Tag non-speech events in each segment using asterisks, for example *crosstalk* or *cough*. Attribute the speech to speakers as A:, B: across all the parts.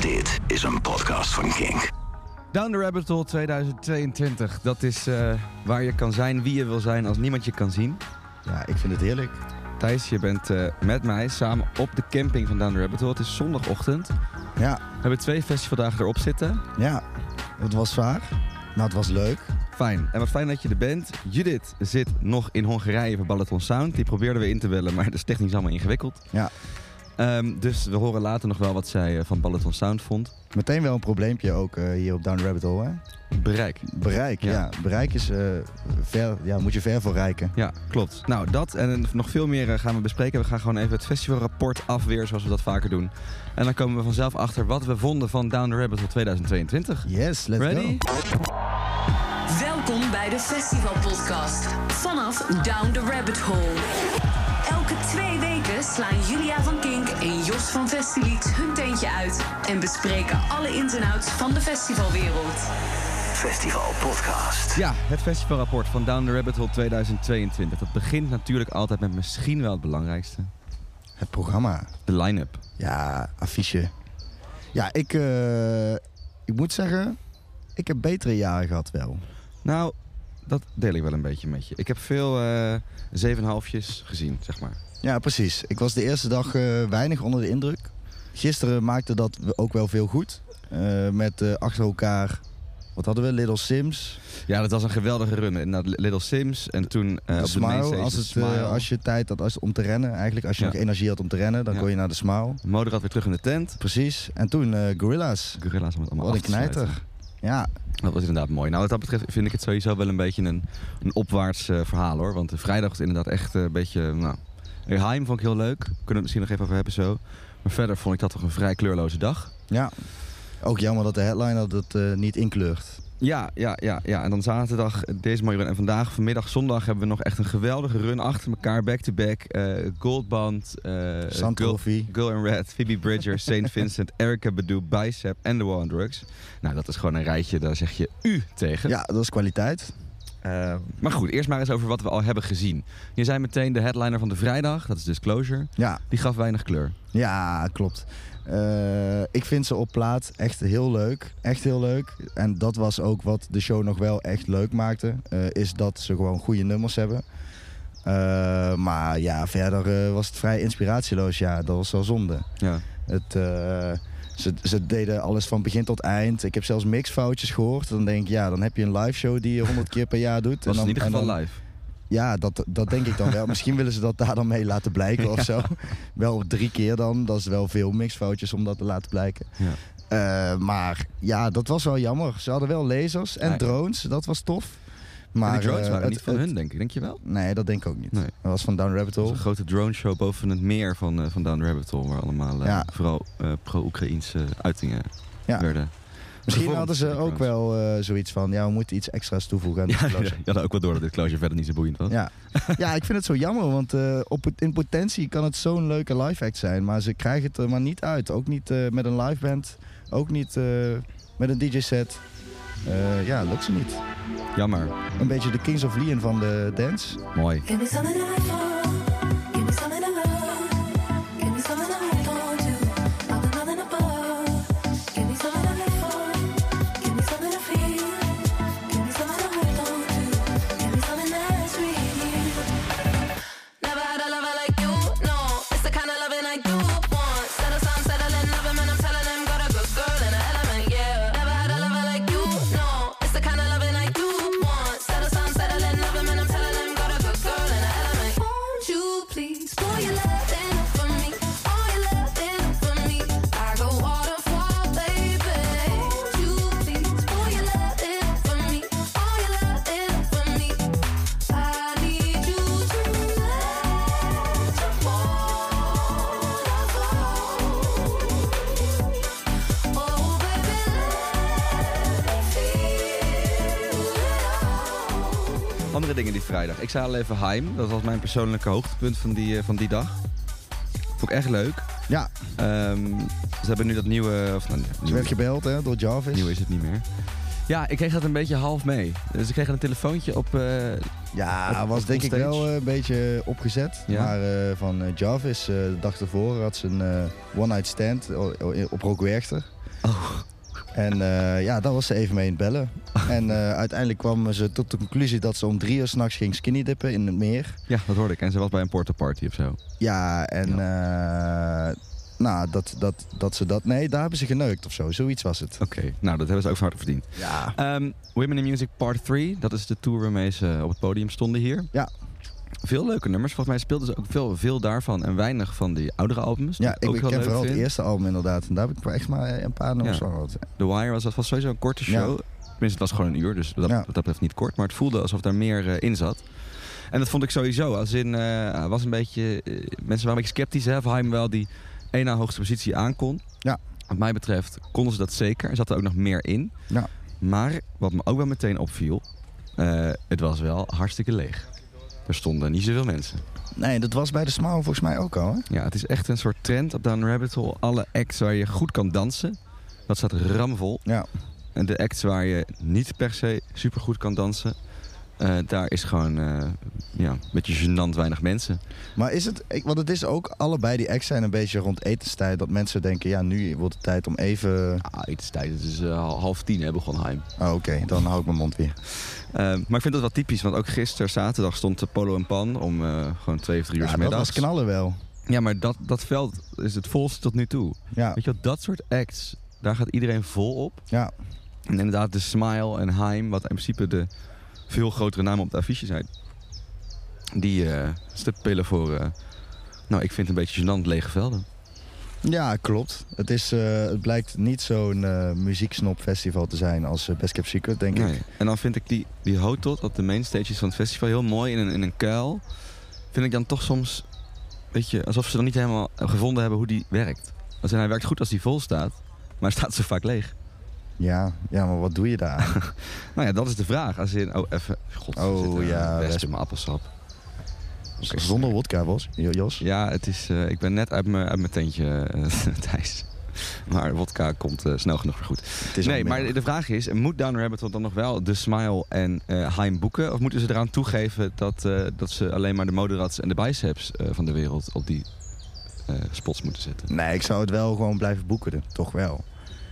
A: Dit is een podcast van Kink.
B: Down the Rabbit Hole 2022. Dat is eh, waar je kan zijn wie je wil zijn als niemand je kan zien.
C: Ja, ik vind het heerlijk.
B: Thijs, je bent eh, met mij samen op de camping van Down the Rabbit Hole. Het is zondagochtend.
C: Ja,
B: We hebben twee festivaldagen erop zitten.
C: ja. Het was zwaar, maar het was leuk.
B: Fijn. En wat fijn dat je er bent. Judith zit nog in Hongarije voor Balaton Sound. Die probeerden we in te bellen, maar dat is technisch allemaal ingewikkeld.
C: Ja,
B: Ehm, dus we horen later nog wel wat zij eh, van Balaton Sound vond.
C: meteen wel een probleempje ook eh, hier op Down the Rabbit Hole. Hè?
B: Bereik.
C: Bereik,
B: Ja.
C: ja. Bereik is eh, ver, ja, moet je ver voor rijken.
B: Ja, klopt. Nou, dat en nog veel meer gaan we bespreken. We gaan gewoon even het festivalrapport af weer, zoals we dat vaker doen. En dan komen we vanzelf achter wat we vonden van Down the Rabbit Hole 2022.
C: Yes, let's
B: Ready?
C: go.
D: Welkom bij de Festival Podcast vanaf Down the Rabbit Hole. Elke twee weken slaan Julia van Kink en Jos van Festilieds hun teentje uit en bespreken alle ins en outs van de festivalwereld.
A: Festival Podcast.
B: Ja, het festivalrapport van Down the Rabbit Hole 2022. Dat begint natuurlijk altijd met misschien wel het belangrijkste.
C: Het programma.
B: De line-up.
C: Ja, affiche. Ja, ik, eh, ik moet zeggen, ik heb betere jaren gehad wel.
B: Nou, dat deel ik wel een beetje met je. Ik heb veel eh 7,5'jes gezien, zeg maar.
C: Ja, precies. Ik was de eerste dag eh, weinig onder de indruk. Gisteren maakte dat ook wel veel goed. Eh, met achter elkaar, wat hadden we? Little Sims.
B: Ja, dat was een geweldige run. Inderdaad, Little Sims en toen op de main
C: Smile,
B: stage
C: als,
B: de
C: het,
B: Smile.
C: als je tijd had als, om te rennen. Eigenlijk als je
B: Ja.
C: nog energie had om te rennen, dan
B: Ja.
C: kon je naar de Smile.
B: Moderat weer terug in de tent.
C: Precies. En toen Gorilla's.
B: Gorilla's om het allemaal
C: Wat een knijter. Ja,
B: Dat was inderdaad mooi. Nou, wat dat betreft vind ik het sowieso wel een beetje een, een opwaarts eh, verhaal hoor. Want de vrijdag was inderdaad echt eh, een beetje. Nou, Heim vond ik heel leuk. Kunnen we het misschien nog even over hebben zo. Maar verder vond ik dat toch een vrij kleurloze dag.
C: ja. Ook jammer dat de headliner dat eh, niet inkleurt.
B: Ja, ja, ja, ja. En dan zaterdag deze mooie run. En vandaag, vanmiddag, zondag hebben we nog echt een geweldige run achter elkaar. Back-to-back. Goldband. eh Girl, in Red, Phoebe Bridger, *laughs* St. Vincent, Erica Badu, Bicep en The War on Drugs. Nou, dat is gewoon een rijtje, daar zeg je u tegen.
C: Ja, dat is kwaliteit.
B: Eh, maar goed, eerst maar eens over wat we al hebben gezien. Je zei meteen de headliner van de vrijdag, dat is Disclosure.
C: Ja,
B: Die gaf weinig kleur.
C: ja klopt. Eh, ik vind ze op plaat echt heel leuk. Echt heel leuk. En dat was ook wat de show nog wel echt leuk maakte. eh, is dat ze gewoon goede nummers hebben. Eh, maar ja, verder was het vrij inspiratieloos. Ja, dat was wel zonde.
B: Ja.
C: Het, ze, ze deden alles van begin tot eind. Ik heb zelfs mixfoutjes gehoord. Dan denk ik, ja, dan heb je een live show die je honderd keer per jaar doet.
B: Was
C: en dan,
B: in ieder geval
C: dan-
B: live.
C: Ja, dat, dat denk ik dan wel. *laughs* Misschien willen ze dat daar dan mee laten blijken of zo. Wel drie keer dan. Dat is wel veel mixfoutjes om dat te laten blijken.
B: Ja.
C: Eh, maar ja, dat was wel jammer. Ze hadden wel lasers en
B: Ja.
C: drones. Dat was tof.
B: Maar die drones
C: eh,
B: waren
C: het-
B: niet van
C: het-
B: hun, denk ik. Denk je wel?
C: Nee, dat denk ik ook niet.
B: Nee.
C: Dat was van Down Rabbit
B: Het was een grote drone show boven het meer van, eh, van Down the Rabbit Hole. Waar allemaal eh, vooral eh, pro-Oekraïnse uitingen
C: Ja.
B: werden.
C: Misschien hadden ze ook wel eh, zoiets van... Ja, we moeten iets extra's toevoegen aan de
B: Ja, je had ook wel door dat dit closure verder niet zo boeiend was.
C: Ja. ja, ik vind het zo jammer, want eh, op, het- in potentie kan het zo'n leuke live act zijn. Maar ze krijgen het er maar niet uit. Ook niet eh, met een live band, ook niet eh, met een DJ-set. Eh, ja, lukt ze niet.
B: Jammer.
C: Een beetje de Kings of Leon van de dance.
B: Mooi. Ik zei al even Heim. Dat was mijn persoonlijke hoogtepunt van die, eh, van die dag. Vond ik echt leuk.
C: Ja,
B: Ehm, ze hebben nu dat nieuwe... Of, nou,
C: ze werd gebeld hè, door Jarvis.
B: nieuw is het niet meer. Ja, ik kreeg dat een beetje half mee. Dus ik kreeg een telefoontje op... eh,
C: Ja,
B: Op-
C: was
B: op
C: denk ik wel eh, een beetje opgezet.
B: Ja.
C: Maar van Jarvis, de dag ervoor had ze een one-night stand op Rock Werchter.
B: Oh.
C: En eh, ja, daar was ze even mee in het bellen. *laughs* En eh, uiteindelijk kwam ze tot de conclusie dat ze om drie uur s'nachts ging skinny dippen in het meer.
B: ja, dat hoorde ik. En ze was bij een porta party of zo.
C: Ja, en eh, nou, dat, dat, dat ze dat... Nee, daar hebben ze geneukt of zo. Zoiets was het.
B: Oké, nou dat hebben ze ook van hard verdiend.
C: Ja.
B: Ehm, Women in Music Part 3, dat is de tour waarmee ze op het podium stonden hier.
C: Ja.
B: Veel leuke nummers. Volgens mij speelden ze ook veel, veel daarvan en weinig van die oudere albums.
C: Ja, ik, ik ken vooral het eerste album inderdaad. En daar heb ik echt maar een paar nummers
B: Ja.
C: van gehad.
B: The Wire was, dat was sowieso een korte show.
C: Ja.
B: Tenminste, het was gewoon een uur, dus dat,
C: Ja.
B: dat betreft niet kort. Maar het voelde alsof daar meer eh, in zat. En dat vond ik sowieso. Als in, eh, was een beetje, eh, mensen waren een beetje sceptisch hè, of Haim wel die één na hoogste positie aankon.
C: Ja.
B: Wat mij betreft konden ze dat zeker. Er zat er ook nog meer in.
C: Ja.
B: Maar wat me ook wel meteen opviel, eh, het was wel hartstikke leeg. Er stonden niet zoveel mensen.
C: Nee, dat was bij de Smile volgens mij ook al. Hè?
B: Ja, het is echt een soort trend op Down Rabbit Hole. Alle acts waar je goed kan dansen, dat staat ramvol.
C: Ja.
B: En de acts waar je niet per se super goed kan dansen, eh, daar is gewoon eh, ja, een beetje gênant weinig mensen.
C: Maar is het, want het is ook, allebei die acts zijn een beetje rond etenstijd. Dat mensen denken, ja, nu wordt het tijd om even...
B: Ah, het is tijd, het is eh, half tien, hè, begon Heim.
C: Oh, Oké, dan hou ik mijn mond weer.
B: Maar ik vind dat wel typisch, want ook gisteren, zaterdag, stond de Polo en Pan om gewoon twee of drie uur
C: Ja, dat
B: middags.
C: was knallen wel.
B: Ja, maar dat, dat veld is het volste tot nu toe.
C: Ja,
B: Weet je wat, dat soort acts, daar gaat iedereen vol op.
C: ja.
B: En inderdaad, de Smile en Haim, wat in principe de veel grotere namen op de affiche zijn. Die stipelen voor, eh, nou, ik vind een beetje gênant lege velden.
C: ja klopt. Het, is, eh, het blijkt niet zo'n eh muzieksnopfestival te zijn als Best Kept Secret, denk
B: Nee.
C: ik.
B: En dan vind ik die, die hotot op de mainstages van het festival heel mooi in een, in een kuil. Vind ik dan toch soms, weet je, alsof ze dan niet helemaal gevonden hebben hoe die werkt. Als in, hij werkt goed als die vol staat, maar staat zo vaak leeg.
C: Ja, ja, maar wat doe je daar? *laughs*
B: Nou ja, dat is de vraag. Als in, oh, even, god,
C: Oh,
B: een
C: ja,
B: wesp. in mijn appelsap.
C: Zonder wodka. Jo- Jos?
B: Ja, het is, eh, ik ben net uit mijn, uit mijn tentje, eh, *laughs* Thijs. Maar wodka komt eh, snel genoeg weer goed. Nee, maar de vraag is, moet Down Rabbit dan nog wel de Smile en eh Haim boeken? Of moeten ze eraan toegeven dat, eh, dat ze alleen maar de moderats en de biceps eh, van de wereld op die eh, spots moeten zetten?
C: Nee, ik zou het wel gewoon blijven boeken, toch wel.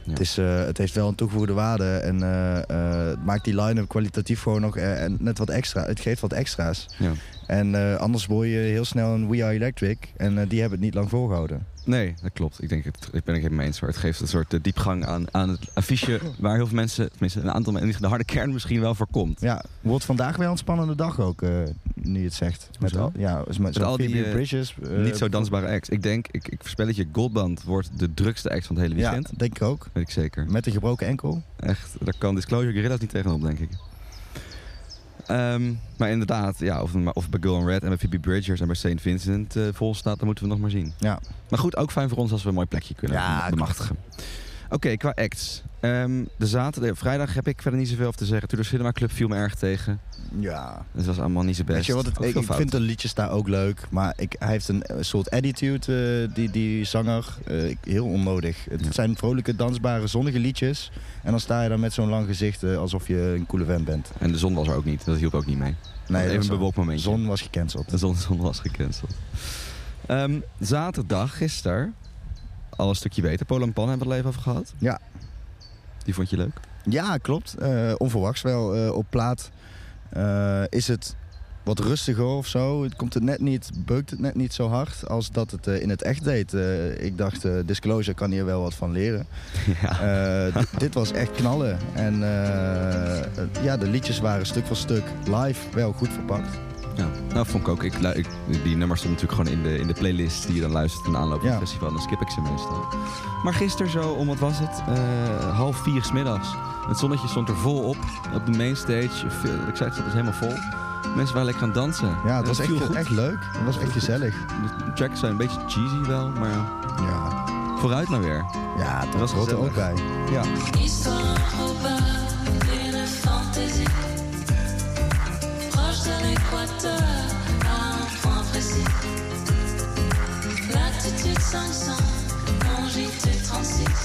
B: Ja.
C: Het, is, eh, het heeft wel een toegevoegde waarde en eh, eh, het maakt die line-up kwalitatief gewoon nog en net wat extra. Het geeft wat extra's.
B: Ja.
C: En anders word je heel snel een We Are Electric en die hebben het niet lang volgehouden.
B: Nee, dat klopt. Ik denk het, ik ben het helemaal eens. hoor. Het geeft een soort eh, diepgang aan, aan het affiche *clears throat* waar heel veel mensen, tenminste een aantal mensen, de harde kern misschien wel voorkomt.
C: Ja, wordt vandaag wel een spannende dag ook, eh, nu je het zegt. Met
B: Hoezo?
C: al, ja, met, met
B: al die, eh,
C: Bridges.
B: Niet zo dansbare acts. Ik denk, ik, ik voorspel het je, Goldband wordt de drukste act van het hele
C: Ja,
B: weekend.
C: denk ik ook.
B: Weet ik zeker.
C: Met een gebroken enkel.
B: Echt, daar kan Disclosure Gorilla's niet tegenop, denk ik. Ehm, maar inderdaad, ja, of, of bij Girl in Red en bij Phoebe Bridgers en bij St. Vincent eh, vol staat, dan moeten we nog maar zien.
C: Ja.
B: Maar goed, ook fijn voor ons als we een mooi plekje kunnen
C: Ja,
B: bemachtigen. Oké, qua acts. Ehm, de zaterdag, vrijdag heb ik verder niet zoveel over te zeggen. Tudor Cinema Club viel me erg tegen.
C: Ja.
B: Het was allemaal niet zo best.
C: Weet je wat, het, ik, ik vind de liedjes daar ook leuk, maar ik, hij heeft een soort attitude, eh, die, die zanger. Eh, heel onnodig. Het
B: Ja.
C: zijn vrolijke, dansbare, zonnige liedjes. En dan sta je daar met zo'n lang gezicht eh, alsof je een coole vent bent.
B: En de zon was er ook niet. Dat hielp ook niet mee.
C: Nee,
B: even een bewolkt
C: De
B: momentje.
C: zon was gecanceld.
B: De zon, zon was gecanceld. Ehm, zaterdag, gisteren, al een stukje beter. Polo en Pan hebben we het even over gehad.
C: Ja.
B: Die vond je leuk?
C: Ja, klopt. Eh, onverwachts wel. Eh, op plaat eh, is het wat rustiger of zo. Het komt het net niet, beukt het net niet zo hard als dat het in het echt deed. Ik dacht, Disclosure kan hier wel wat van leren. *laughs*
B: Ja.
C: Dit- was echt knallen. En ja, de liedjes waren stuk voor stuk live wel goed verpakt.
B: Ja. Nou, vond ik ook. Ik, die nummers stonden natuurlijk gewoon in de, in de playlist die je dan luistert in de aanloop van
C: Ja.
B: het festival. Dan skip ik ze meestal. Maar gisteren zo, om wat was het? Eh, half vier 's middags. Het zonnetje stond er vol op. Op de mainstage. Veel- Ik zei het, het was helemaal vol. Mensen waren lekker aan het dansen.
C: Ja, het was echt, echt leuk. Het was echt gezellig.
B: De tracks zijn een beetje cheesy wel, maar
C: Ja,
B: vooruit maar weer.
C: ja dat
B: was
C: hoort er ook bij.
B: Ja.
E: 500
B: quand j'étais 36.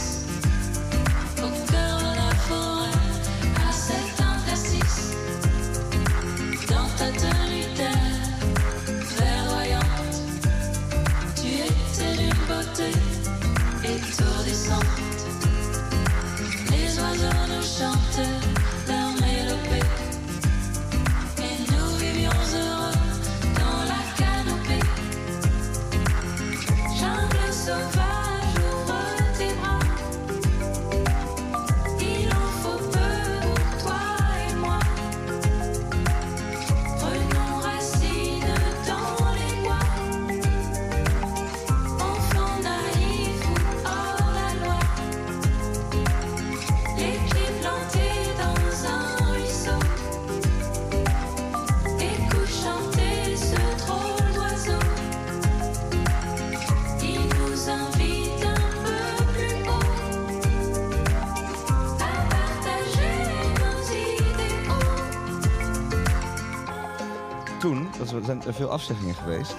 B: Afzeggingen geweest.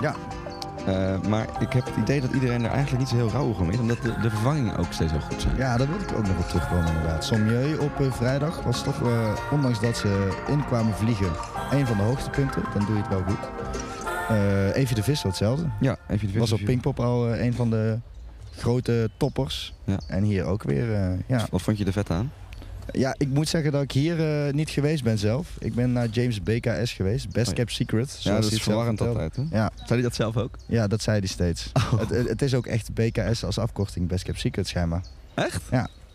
C: Ja,
B: Eh, maar ik heb het idee dat iedereen er eigenlijk niet zo heel rauw om is. Omdat de, de vervangingen ook steeds heel goed zijn.
C: ja, daar wil ik ook nog op terugkomen inderdaad. Sommieu op eh, vrijdag was toch, eh, ondanks dat ze inkwamen vliegen, een van de hoogtepunten. Dan doe je het wel goed. Eh Evie de Visser hetzelfde.
B: Ja, even de
C: Was op Pinkpop al een van de grote toppers.
B: Ja.
C: En hier ook weer, ja.
B: Wat vond je er vet aan?
C: Ja, ik moet zeggen dat ik hier eh, niet geweest ben zelf. Ik ben naar James BKS geweest, Best
B: Oh ja.
C: Kept Secret.
B: Ja, dat is verwarrend altijd. Hè?
C: Ja,
B: Zei hij dat zelf ook?
C: ja, dat zei hij steeds. Het, het- het is ook echt BKS als afkorting, Best Kept Secret schijnbaar.
B: Echt?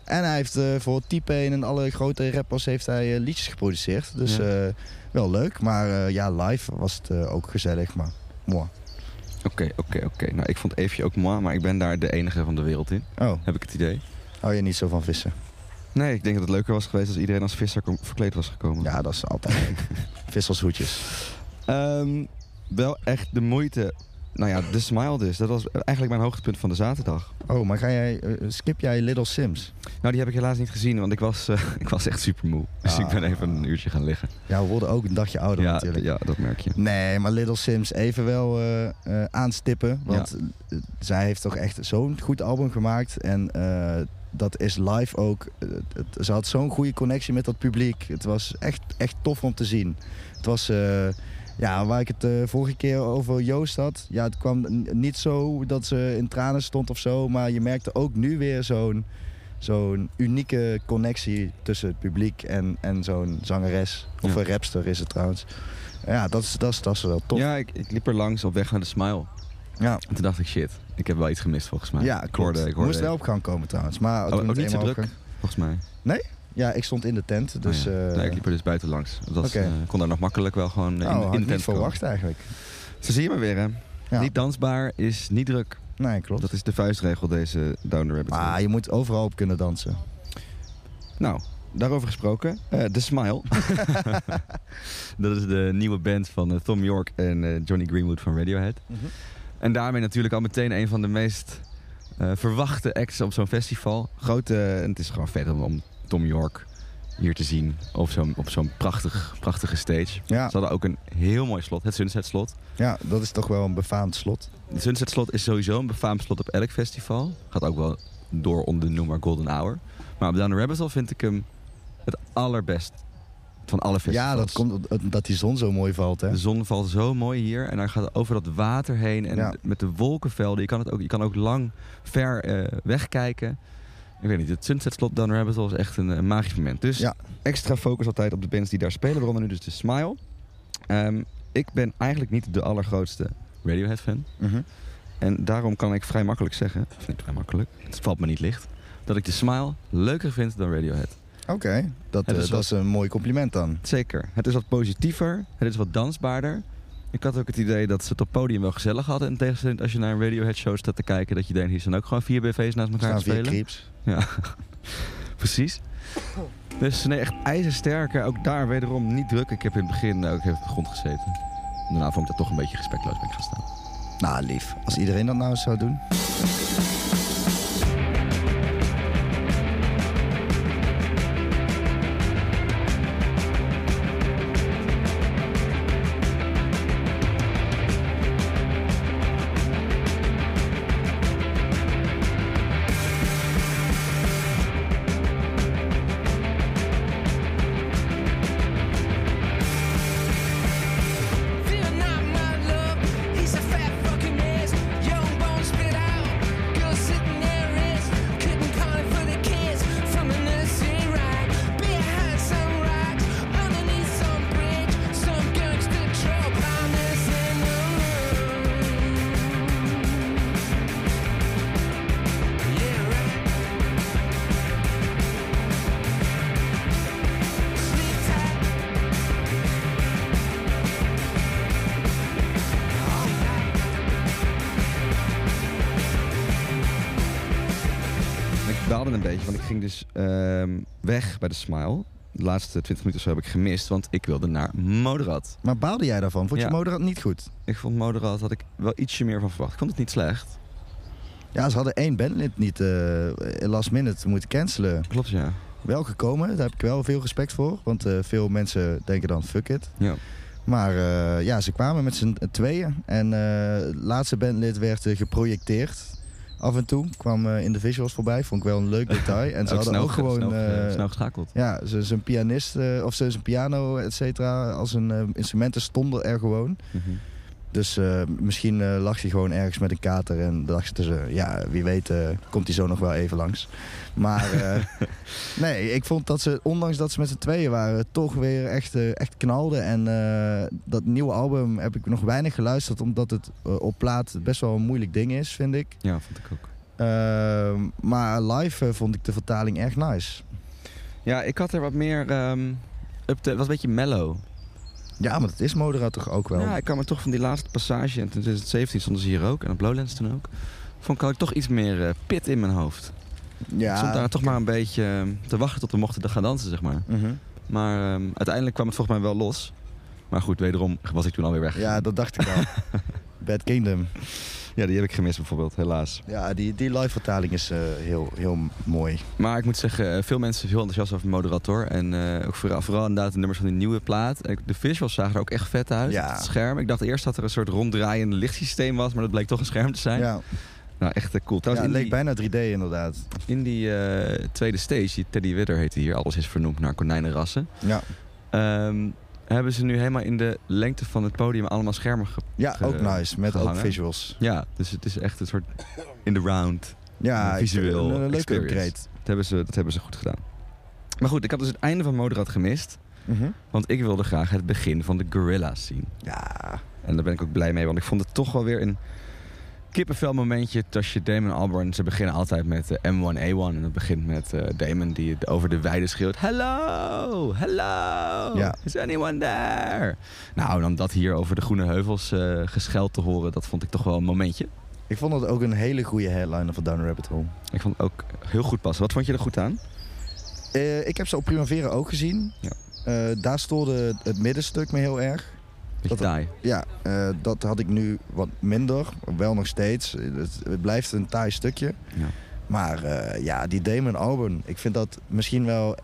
C: En hij heeft eh, voor T-Pain en alle grote rappers heeft hij eh, liedjes geproduceerd. Dus
B: Ja.
C: wel leuk, maar ja, live was het ook gezellig, maar mooi.
B: Oké, oké, oké. Nou, ik vond Eefje ook mooi, maar ik ben daar de enige van de wereld in.
C: Oh,
B: Heb ik het idee.
C: hou je niet zo van vissen?
B: Nee, ik denk dat het leuker was geweest als iedereen als visser verkleed was gekomen.
C: Ja, dat is altijd *laughs* leuk. Visselshoedjes.
B: Ehm, wel echt de moeite. Nou ja, de smile dus. Dat was eigenlijk mijn hoogtepunt van de zaterdag.
C: Oh, maar ga jij, eh, skip jij Little Sims?
B: Nou, die heb ik helaas niet gezien, want ik was, eh, *laughs* ik was echt super moe. Dus
C: Ah.
B: ik ben even een uurtje gaan liggen.
C: Ja, we worden ook een dagje ouder
B: Ja,
C: natuurlijk.
B: ja, dat merk je.
C: Nee, maar Little Sims even wel eh, aanstippen. Want zij heeft toch echt zo'n goed album gemaakt. En dat is live ook. het, ze had zo'n goede connectie met dat publiek. Het was echt, echt tof om te zien. Het was... ja, waar ik het eh, vorige keer over Joost had. Ja, het kwam niet zo dat ze in tranen stond of zo. Maar je merkte ook nu weer zo'n zo'n unieke connectie tussen het publiek en, en zo'n zangeres. Of
B: Ja.
C: een rapster is het trouwens. Ja, dat is, dat is, dat is wel tof.
B: Ja, ik, ik liep er langs op weg naar de smile.
C: Ja,
B: En toen dacht ik, shit, ik heb wel iets gemist volgens mij.
C: ja
B: ik hoorde, ik hoorde
C: Moest wel op gang komen trouwens. Maar
B: Oh, ook niet zo druk, volgens mij.
C: Ja, ik stond in de tent. Dus
B: Oh ja.
C: eh,
B: nee, ik liep er dus buiten langs. Dat eh, kon daar nog makkelijk wel gewoon eh,
C: oh,
B: in,
C: had
B: in
C: ik
B: de
C: niet
B: tent komen.
C: verwacht eigenlijk.
B: Zo zie je maar weer, hè.
C: Ja.
B: Niet dansbaar is niet druk.
C: Nee, klopt.
B: Dat is de vuistregel, deze Down the Rabbit.
C: Maar je moet overal op kunnen dansen.
B: Nou, daarover gesproken. The Smile. *laughs* dat is de nieuwe band van Tom York en Johnny Greenwood van Radiohead. En daarmee natuurlijk al meteen een van de meest verwachte acts op zo'n festival. Grote, en het is gewoon vet om, om Tom York hier te zien op zo'n op zo'n prachtig, prachtige stage.
C: Ja,
B: Ze hadden ook een heel mooi slot, het Sunset Slot.
C: ja, dat is toch wel een befaamd slot.
B: Het Sunset Slot is sowieso een befaamd slot op elk festival. Gaat ook wel door onder de noemer Golden Hour. Maar op Down the Rabbit Hole vind ik hem het allerbest van alle festivals.
C: Ja, dat komt omdat die zon zo mooi valt. Hè?
B: De zon valt zo mooi hier en dan gaat over dat water heen en
C: Ja.
B: met de wolkenvelden. Je kan, het ook, je kan ook lang ver eh, wegkijken. Ik weet niet, het Sunset Slot Down the Rabbit Hole is echt een, een magisch moment. Dus
C: Ja.
B: extra focus altijd op de bands die daar spelen, waaronder nu dus de Smile. Ehm, ik ben eigenlijk niet de allergrootste Radiohead fan.
C: Mhm.
B: En daarom kan ik vrij makkelijk zeggen, of niet vrij makkelijk, het valt me niet licht, dat ik de Smile leuker vind dan Radiohead.
C: Oké, dat,
B: is wat-
C: dat is een mooi compliment dan.
B: Zeker. Het is wat positiever, het is wat dansbaarder. Ik had ook het idee dat ze het op podium wel gezellig hadden. In tegenstelling als je naar een Radiohead show staat te kijken, dat je denkt, hier zijn ook gewoon vier BV's naast elkaar
C: Staan
B: te
C: vier
B: spelen.
C: creeps.
B: Ja, *laughs* precies. Dus nee, echt ijzersterk. Ook daar wederom niet druk. Ik heb in het begin ook even op de grond gezeten. Daarna vond ik dat toch een beetje respectloos ben ik gaan staan.
C: Nou, lief. Als iedereen dat nou zou doen.
B: Beetje, want ik ging dus ehm, weg bij de Smile. De laatste 20 minuten of zo heb ik gemist, want ik wilde naar Moderat.
C: Maar baalde jij daarvan? Vond je
B: Ja.
C: Moderat niet goed?
B: Ik vond Moderat, had ik wel ietsje meer van verwacht. Ik vond het niet slecht.
C: Ja, ze hadden één bandlid niet eh last minute moeten cancelen.
B: Klopt, ja.
C: Wel gekomen, daar heb ik wel veel respect voor. Want eh, veel mensen denken dan fuck it.
B: Ja.
C: Maar eh, ja, ze kwamen met z'n tweeën. En het laatste bandlid werd geprojecteerd. Af en toe kwam eh, in de visuals voorbij. Vond ik wel een leuk *laughs* detail. En ze hadden
B: snel,
C: ook gewoon...
B: snel,
C: eh,
B: snel geschakeld.
C: ja, ze- zijn pianist eh, of ze- zijn piano, et cetera, als een instrumenten stonden er gewoon.
B: Mhm.
C: Dus eh, misschien eh, lag hij gewoon ergens met een kater en dachten ze, ja, wie weet eh, komt hij zo nog wel even langs. Maar *laughs* nee, ik vond dat ze, ondanks dat ze met z'n tweeën waren, toch weer echt, echt knalden. En dat nieuwe album heb ik nog weinig geluisterd, omdat het op plaat best wel een moeilijk ding is, vind ik.
B: Ja, vond ik ook.
C: Ehm, maar live vond ik de vertaling echt nice.
B: Ja, ik had er wat meer... ehm up was een beetje mellow.
C: Ja, maar dat is Moderat toch ook wel.
B: Ja, ik kan me toch van die laatste passage, en in 2017 stonden ze hier ook, en op Lowlands toen ook, vond ik toch iets meer eh, pit in mijn hoofd.
C: ja
B: Ik stond daar toch maar een beetje eh, te wachten tot we mochten gaan dansen, zeg maar.
C: Mhm.
B: Maar ehm, uiteindelijk kwam het volgens mij wel los. Maar goed, wederom was ik toen alweer weg.
C: Ja, dat dacht ik al. *laughs* Bad Kingdom.
B: Ja, die heb ik gemist bijvoorbeeld, helaas.
C: Ja, die, die live vertaling is eh, heel, heel mooi.
B: Maar ik moet zeggen, eh, veel mensen zijn heel enthousiast over Moderator. En eh, ook vooral, vooral inderdaad de nummers van die nieuwe plaat. De visuals zagen er ook echt vet uit.
C: Ja.
B: Het scherm. Ik dacht eerst dat er een soort ronddraaiend lichtsysteem was, maar dat bleek toch een scherm te zijn.
C: Ja,
B: Nou, echt cool.
C: ja
B: Trouwens,
C: het
B: in,
C: leek
B: die,
C: bijna 3D inderdaad.
B: in die eh, tweede stage, die Teddy Widder heette hier, alles is vernoemd naar konijnenrassen.
C: Ja,
B: Ehm, hebben ze nu helemaal in de lengte van het podium allemaal schermen ge-
C: ja ook nice. Met ook visuals.
B: Ja, dus het is echt een soort in the round.
C: Ja,
B: visueel
C: een, een leuke upgrade.
B: Dat hebben, ze, dat hebben ze goed gedaan. Maar goed, ik had dus het einde van Moderat gemist.
C: Mhm.
B: Want ik wilde graag het begin van de Gorilla's zien.
C: Ja,
B: En daar ben ik ook blij mee, want ik vond het toch wel weer een kippenvel momentje. Tasje Damon Albarn, ze beginnen altijd met eh, M1A1. En het begint met eh, Damon die het over de weide schreeuwt. Hello, hello,
C: Ja.
B: is anyone there? Nou, dan dat hier over de groene heuvels eh gescheld te horen, dat vond ik toch wel een momentje.
C: ik vond het ook een hele goede headliner voor Down Rabbit Hole.
B: Ik vond het ook heel goed passen. Wat vond je er goed aan?
C: Ik heb ze op Primavera ook gezien.
B: Ja.
C: Daar stoorde het middenstuk me heel erg.
B: Beetje
C: Dat-
B: taai.
C: Ja, eh, dat had ik nu wat minder. Wel nog steeds. Het, het blijft een taai stukje.
B: Ja.
C: Maar eh, ja, die Damon Albarn, ik vind dat misschien wel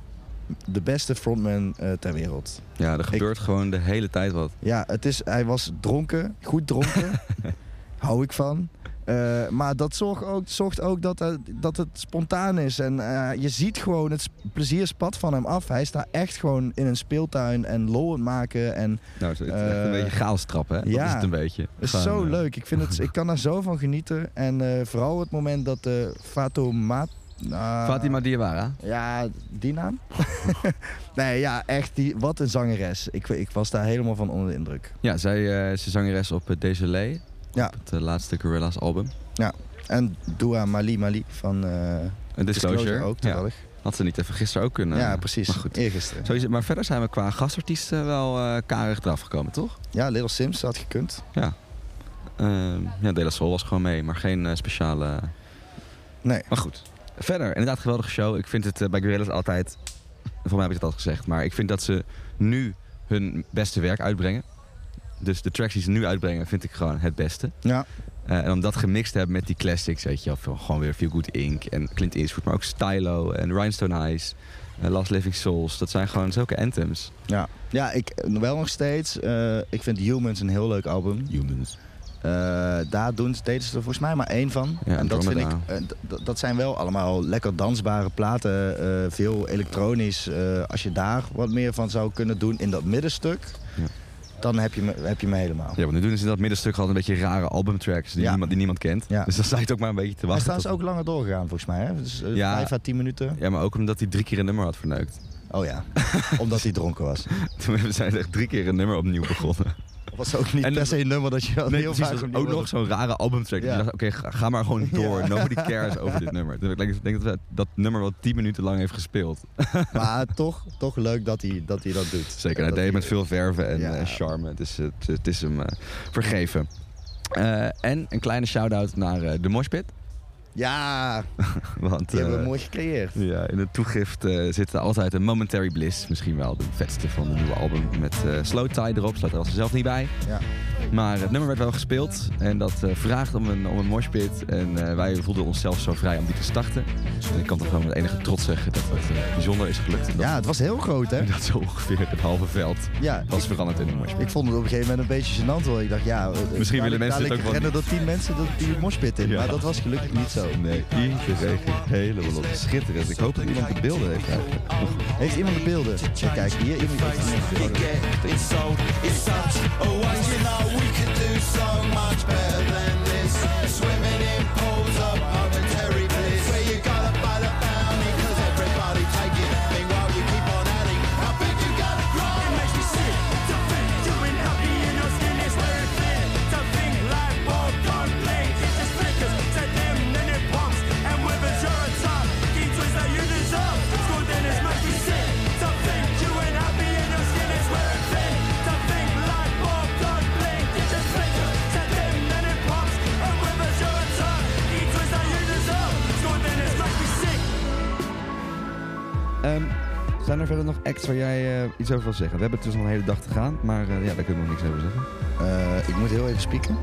C: de beste frontman eh, ter wereld.
B: Ja, er gebeurt gewoon de hele tijd wat.
C: Ja, het is, hij was dronken, goed dronken. *laughs* Hou ik van. Eh, maar dat zorgt ook, zorgt ook dat, het- dat het spontaan is. En eh, je ziet gewoon het plezier spat van hem af. Hij staat echt gewoon in een speeltuin en lol aan het maken. En
B: Nou, het is echt een
C: Eh,
B: beetje chaos trappen, hè? Dat is het een beetje.
C: het is zo
B: eh,
C: leuk. Ik, vind het, ik kan daar zo van genieten. En eh, vooral het moment dat uh, Fatouma... ah,
B: Fatima Diawara.
C: Ja, die naam? *laughs* nee, ja, echt. Die, wat een zangeres. Ik, ik was daar helemaal van onder de indruk.
B: Ja, zij eh, is de zangeres op Désolé.
C: Ja.
B: Op het eh, laatste Gorillaz album.
C: En Dua Mali Mali van eh
B: Een Disclosure.
C: ook
B: ja.
C: toevallig.
B: Had ze niet even gisteren ook kunnen.
C: Ja, precies.
B: Maar goed.
C: Eergisteren.
B: Zo is het. Maar verder zijn we qua gastartiesten wel eh karig eraf gekomen, toch?
C: Ja, Little Sims had gekund.
B: Ehm, ja, De La Soul was gewoon mee, maar geen speciale...
C: Nee.
B: Maar goed. Verder, inderdaad geweldige show. Ik vind het bij Gorillaz altijd... Voor mij heb ik het al gezegd, maar ik vind dat ze nu hun beste werk uitbrengen. Dus de tracks die ze nu uitbrengen vind ik gewoon het beste.
C: Ja.
B: Eh, en om dat gemixt te hebben met die classics, weet je wel, gewoon weer Feel Good Inc. en Clint Eastwood, maar ook Stylo en Rhinestone Eyes, Last Living Souls. Dat zijn gewoon zulke anthems.
C: Ja, ja ik wel nog steeds. eh, ik vind Humans een heel leuk album.
B: Humans.
C: Eh, daar doen ze, deden ze er volgens mij maar één van.
B: Ja,
C: en dat vind ik, dat zijn wel allemaal lekker dansbare platen. eh, veel elektronisch. Eh, als je daar wat meer van zou kunnen doen in dat middenstuk,
B: Ja.
C: Dan heb je, me, heb je me helemaal.
B: Ja, want nu doen ze in dat middenstuk altijd een beetje rare albumtracks die,
C: Ja.
B: niemand, die niemand kent.
C: Ja.
B: Dus dan sta je het ook maar een beetje te
C: is
B: wachten.
C: trouwens
B: tot-
C: ook langer doorgegaan volgens mij. Hè? Dus, eh,
B: Ja.
C: Vijf à tien minuten.
B: Ja, maar ook omdat hij drie keer een nummer had verneukt.
C: Oh ja, *laughs* omdat hij dronken was.
B: Toen zijn er echt drie keer een nummer opnieuw begonnen.
C: Was ook niet
B: En
C: per se een nummer dat je
B: Nee,
C: heel
B: precies.
C: vaak
B: ook nog zo'n rare albumtrack.
C: Ja.
B: Dacht, oké, ga, ga maar gewoon *laughs* door.
C: Ja.
B: Nobody cares over dit nummer. Dus ik denk, dat we dat nummer wel tien minuten lang heeft gespeeld. *laughs*
C: Maar toch, toch leuk dat hij dat, hij dat doet.
B: Zeker, hij deed
C: hij-
B: met veel verven en
C: Ja.
B: eh, charme. Het is, het, het is hem eh, vergeven. Eh, en een kleine shout-out naar de Moshpit.
C: Ja, *laughs*
B: Want
C: die hebben
B: eh,
C: we mooi gecreëerd.
B: ja, in het toegift eh, zit er altijd een Momentary Bliss. Misschien wel de vetste van het nieuwe album. Met eh, Slow Tie erop. Staat er als zelf niet bij.
C: Ja.
B: Maar het nummer werd wel gespeeld. En dat eh, vraagt om een, om een moshpit. En eh, wij voelden onszelf zo vrij om die te starten. En ik kan toch gewoon met enige trots zeggen dat het eh, bijzonder is gelukt. Dat,
C: Ja, het was heel groot, hè? *laughs*
B: dat zo ongeveer het halve veld
C: Ja,
B: was veranderd in een moshpit.
C: ik vond het op een gegeven moment een beetje gênant hoor. Ik dacht, ja, eh,
B: Misschien willen mensen het ook wel
C: rennen
B: niet.
C: er tien mensen door die moshpit in.
B: Ja.
C: Maar dat was gelukkig niet zo.
B: Nee, iedereen ging helemaal op. Schitterend. Ik hoop dat iemand de beelden heeft eigenlijk.
C: Heeft iemand de beelden? Ja, kijk, hier iemand heeft de beelden.
B: Ehm, zijn er verder nog acts waar jij eh, iets over wil zeggen? We hebben dus nog een hele dag te gaan, maar eh, ja, daar kunnen we nog niks over zeggen.
C: Eh, ik moet heel even spieken.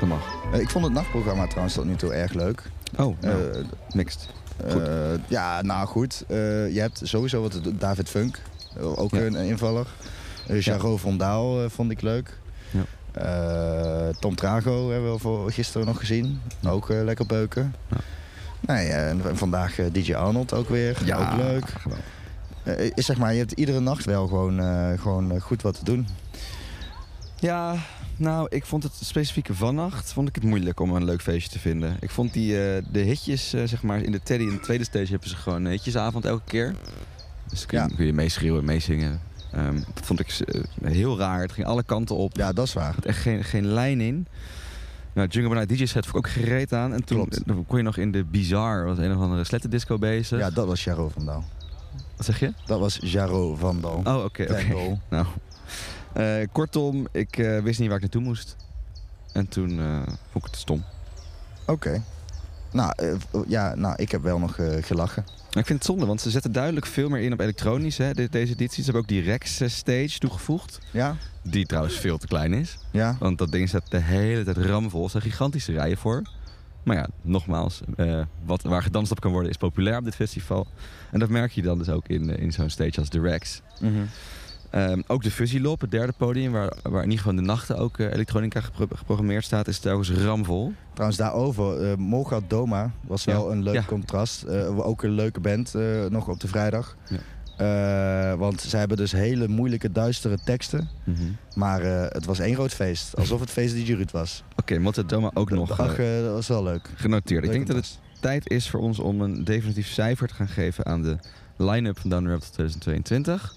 B: Dat mag.
C: Ik vond het nachtprogramma trouwens tot nu toe erg leuk.
B: Oh, nou, mixed.
C: ja, nou goed. Je hebt sowieso wat het- David Funk, ook
B: Ja.
C: een invaller. Uh, Jaro van Daal vond ik leuk.
B: Ja.
C: Tom Trago hebben we voor gisteren nog gezien. Ook lekker beuken.
B: Ja.
C: Nee, eh, en vandaag eh, DJ Arnold ook weer. ook leuk. Eh, is zeg maar, je hebt iedere nacht wel gewoon, gewoon goed wat te doen.
B: Ja, nou, ik vond het specifieke vannacht vond ik het moeilijk om een leuk feestje te vinden. Ik vond die, de hitjes, zeg maar, in de Teddy in de tweede stage hebben ze gewoon een hitjesavond elke keer. Dus kun je,
C: Ja.
B: kun je meeschreeuwen, meezingen. Ehm, dat vond ik heel raar. Het ging alle kanten op.
C: Ja, dat is waar.
B: Er echt geen, geen lijn in. Nou, Jungle Night DJ set vond ik ook gereed aan. En toen
C: Klopt.
B: dan kon je nog in de Bizarre, was een of andere slettendisco bezig.
C: Ja, dat was Jaro van Daal.
B: Wat zeg je?
C: Dat was Jaro van Daal.
B: Oh, oké, oké.
C: Vendel. *laughs*
B: Nou, eh, kortom, ik eh, wist niet waar ik naartoe moest. En toen eh, vond ik het stom.
C: Oké. Nou, eh, ja, nou, ik heb wel nog eh, gelachen.
B: Ik vind het zonde, want ze zetten duidelijk veel meer in op elektronisch, hè, de- deze editie. Ze hebben ook die Rex eh, stage toegevoegd.
C: Ja?
B: Die trouwens veel te klein is.
C: Ja?
B: Want dat ding staat de hele tijd ramvol. Er zijn gigantische rijen voor. Maar ja, nogmaals, eh, wat, waar gedanst op kan worden is populair op dit festival. En dat merk je dan dus ook in, eh, in zo'n stage als de Rex.
C: Mhm.
B: Ehm, ook de Fuzzy Lop, het derde podium, waar, waar in ieder geval in de nachten ook eh, elektronica gepro- geprogrammeerd staat, is telkens ramvol.
C: Trouwens, daarover, Mogat Doma was wel
B: Ja.
C: een leuk
B: Ja.
C: contrast. Eh, ook een leuke band nog op de vrijdag.
B: Ja.
C: Want zij hebben dus hele moeilijke, duistere teksten. Maar eh, het was één groot feest. Alsof het feest die Jurut was.
B: Oké, okay, Doma ook nog
C: Ach, dat was wel leuk.
B: genoteerd. Ik denk dat het tijd is voor ons om een definitief cijfer te gaan geven aan de line-up van Down the Rabbit 2022.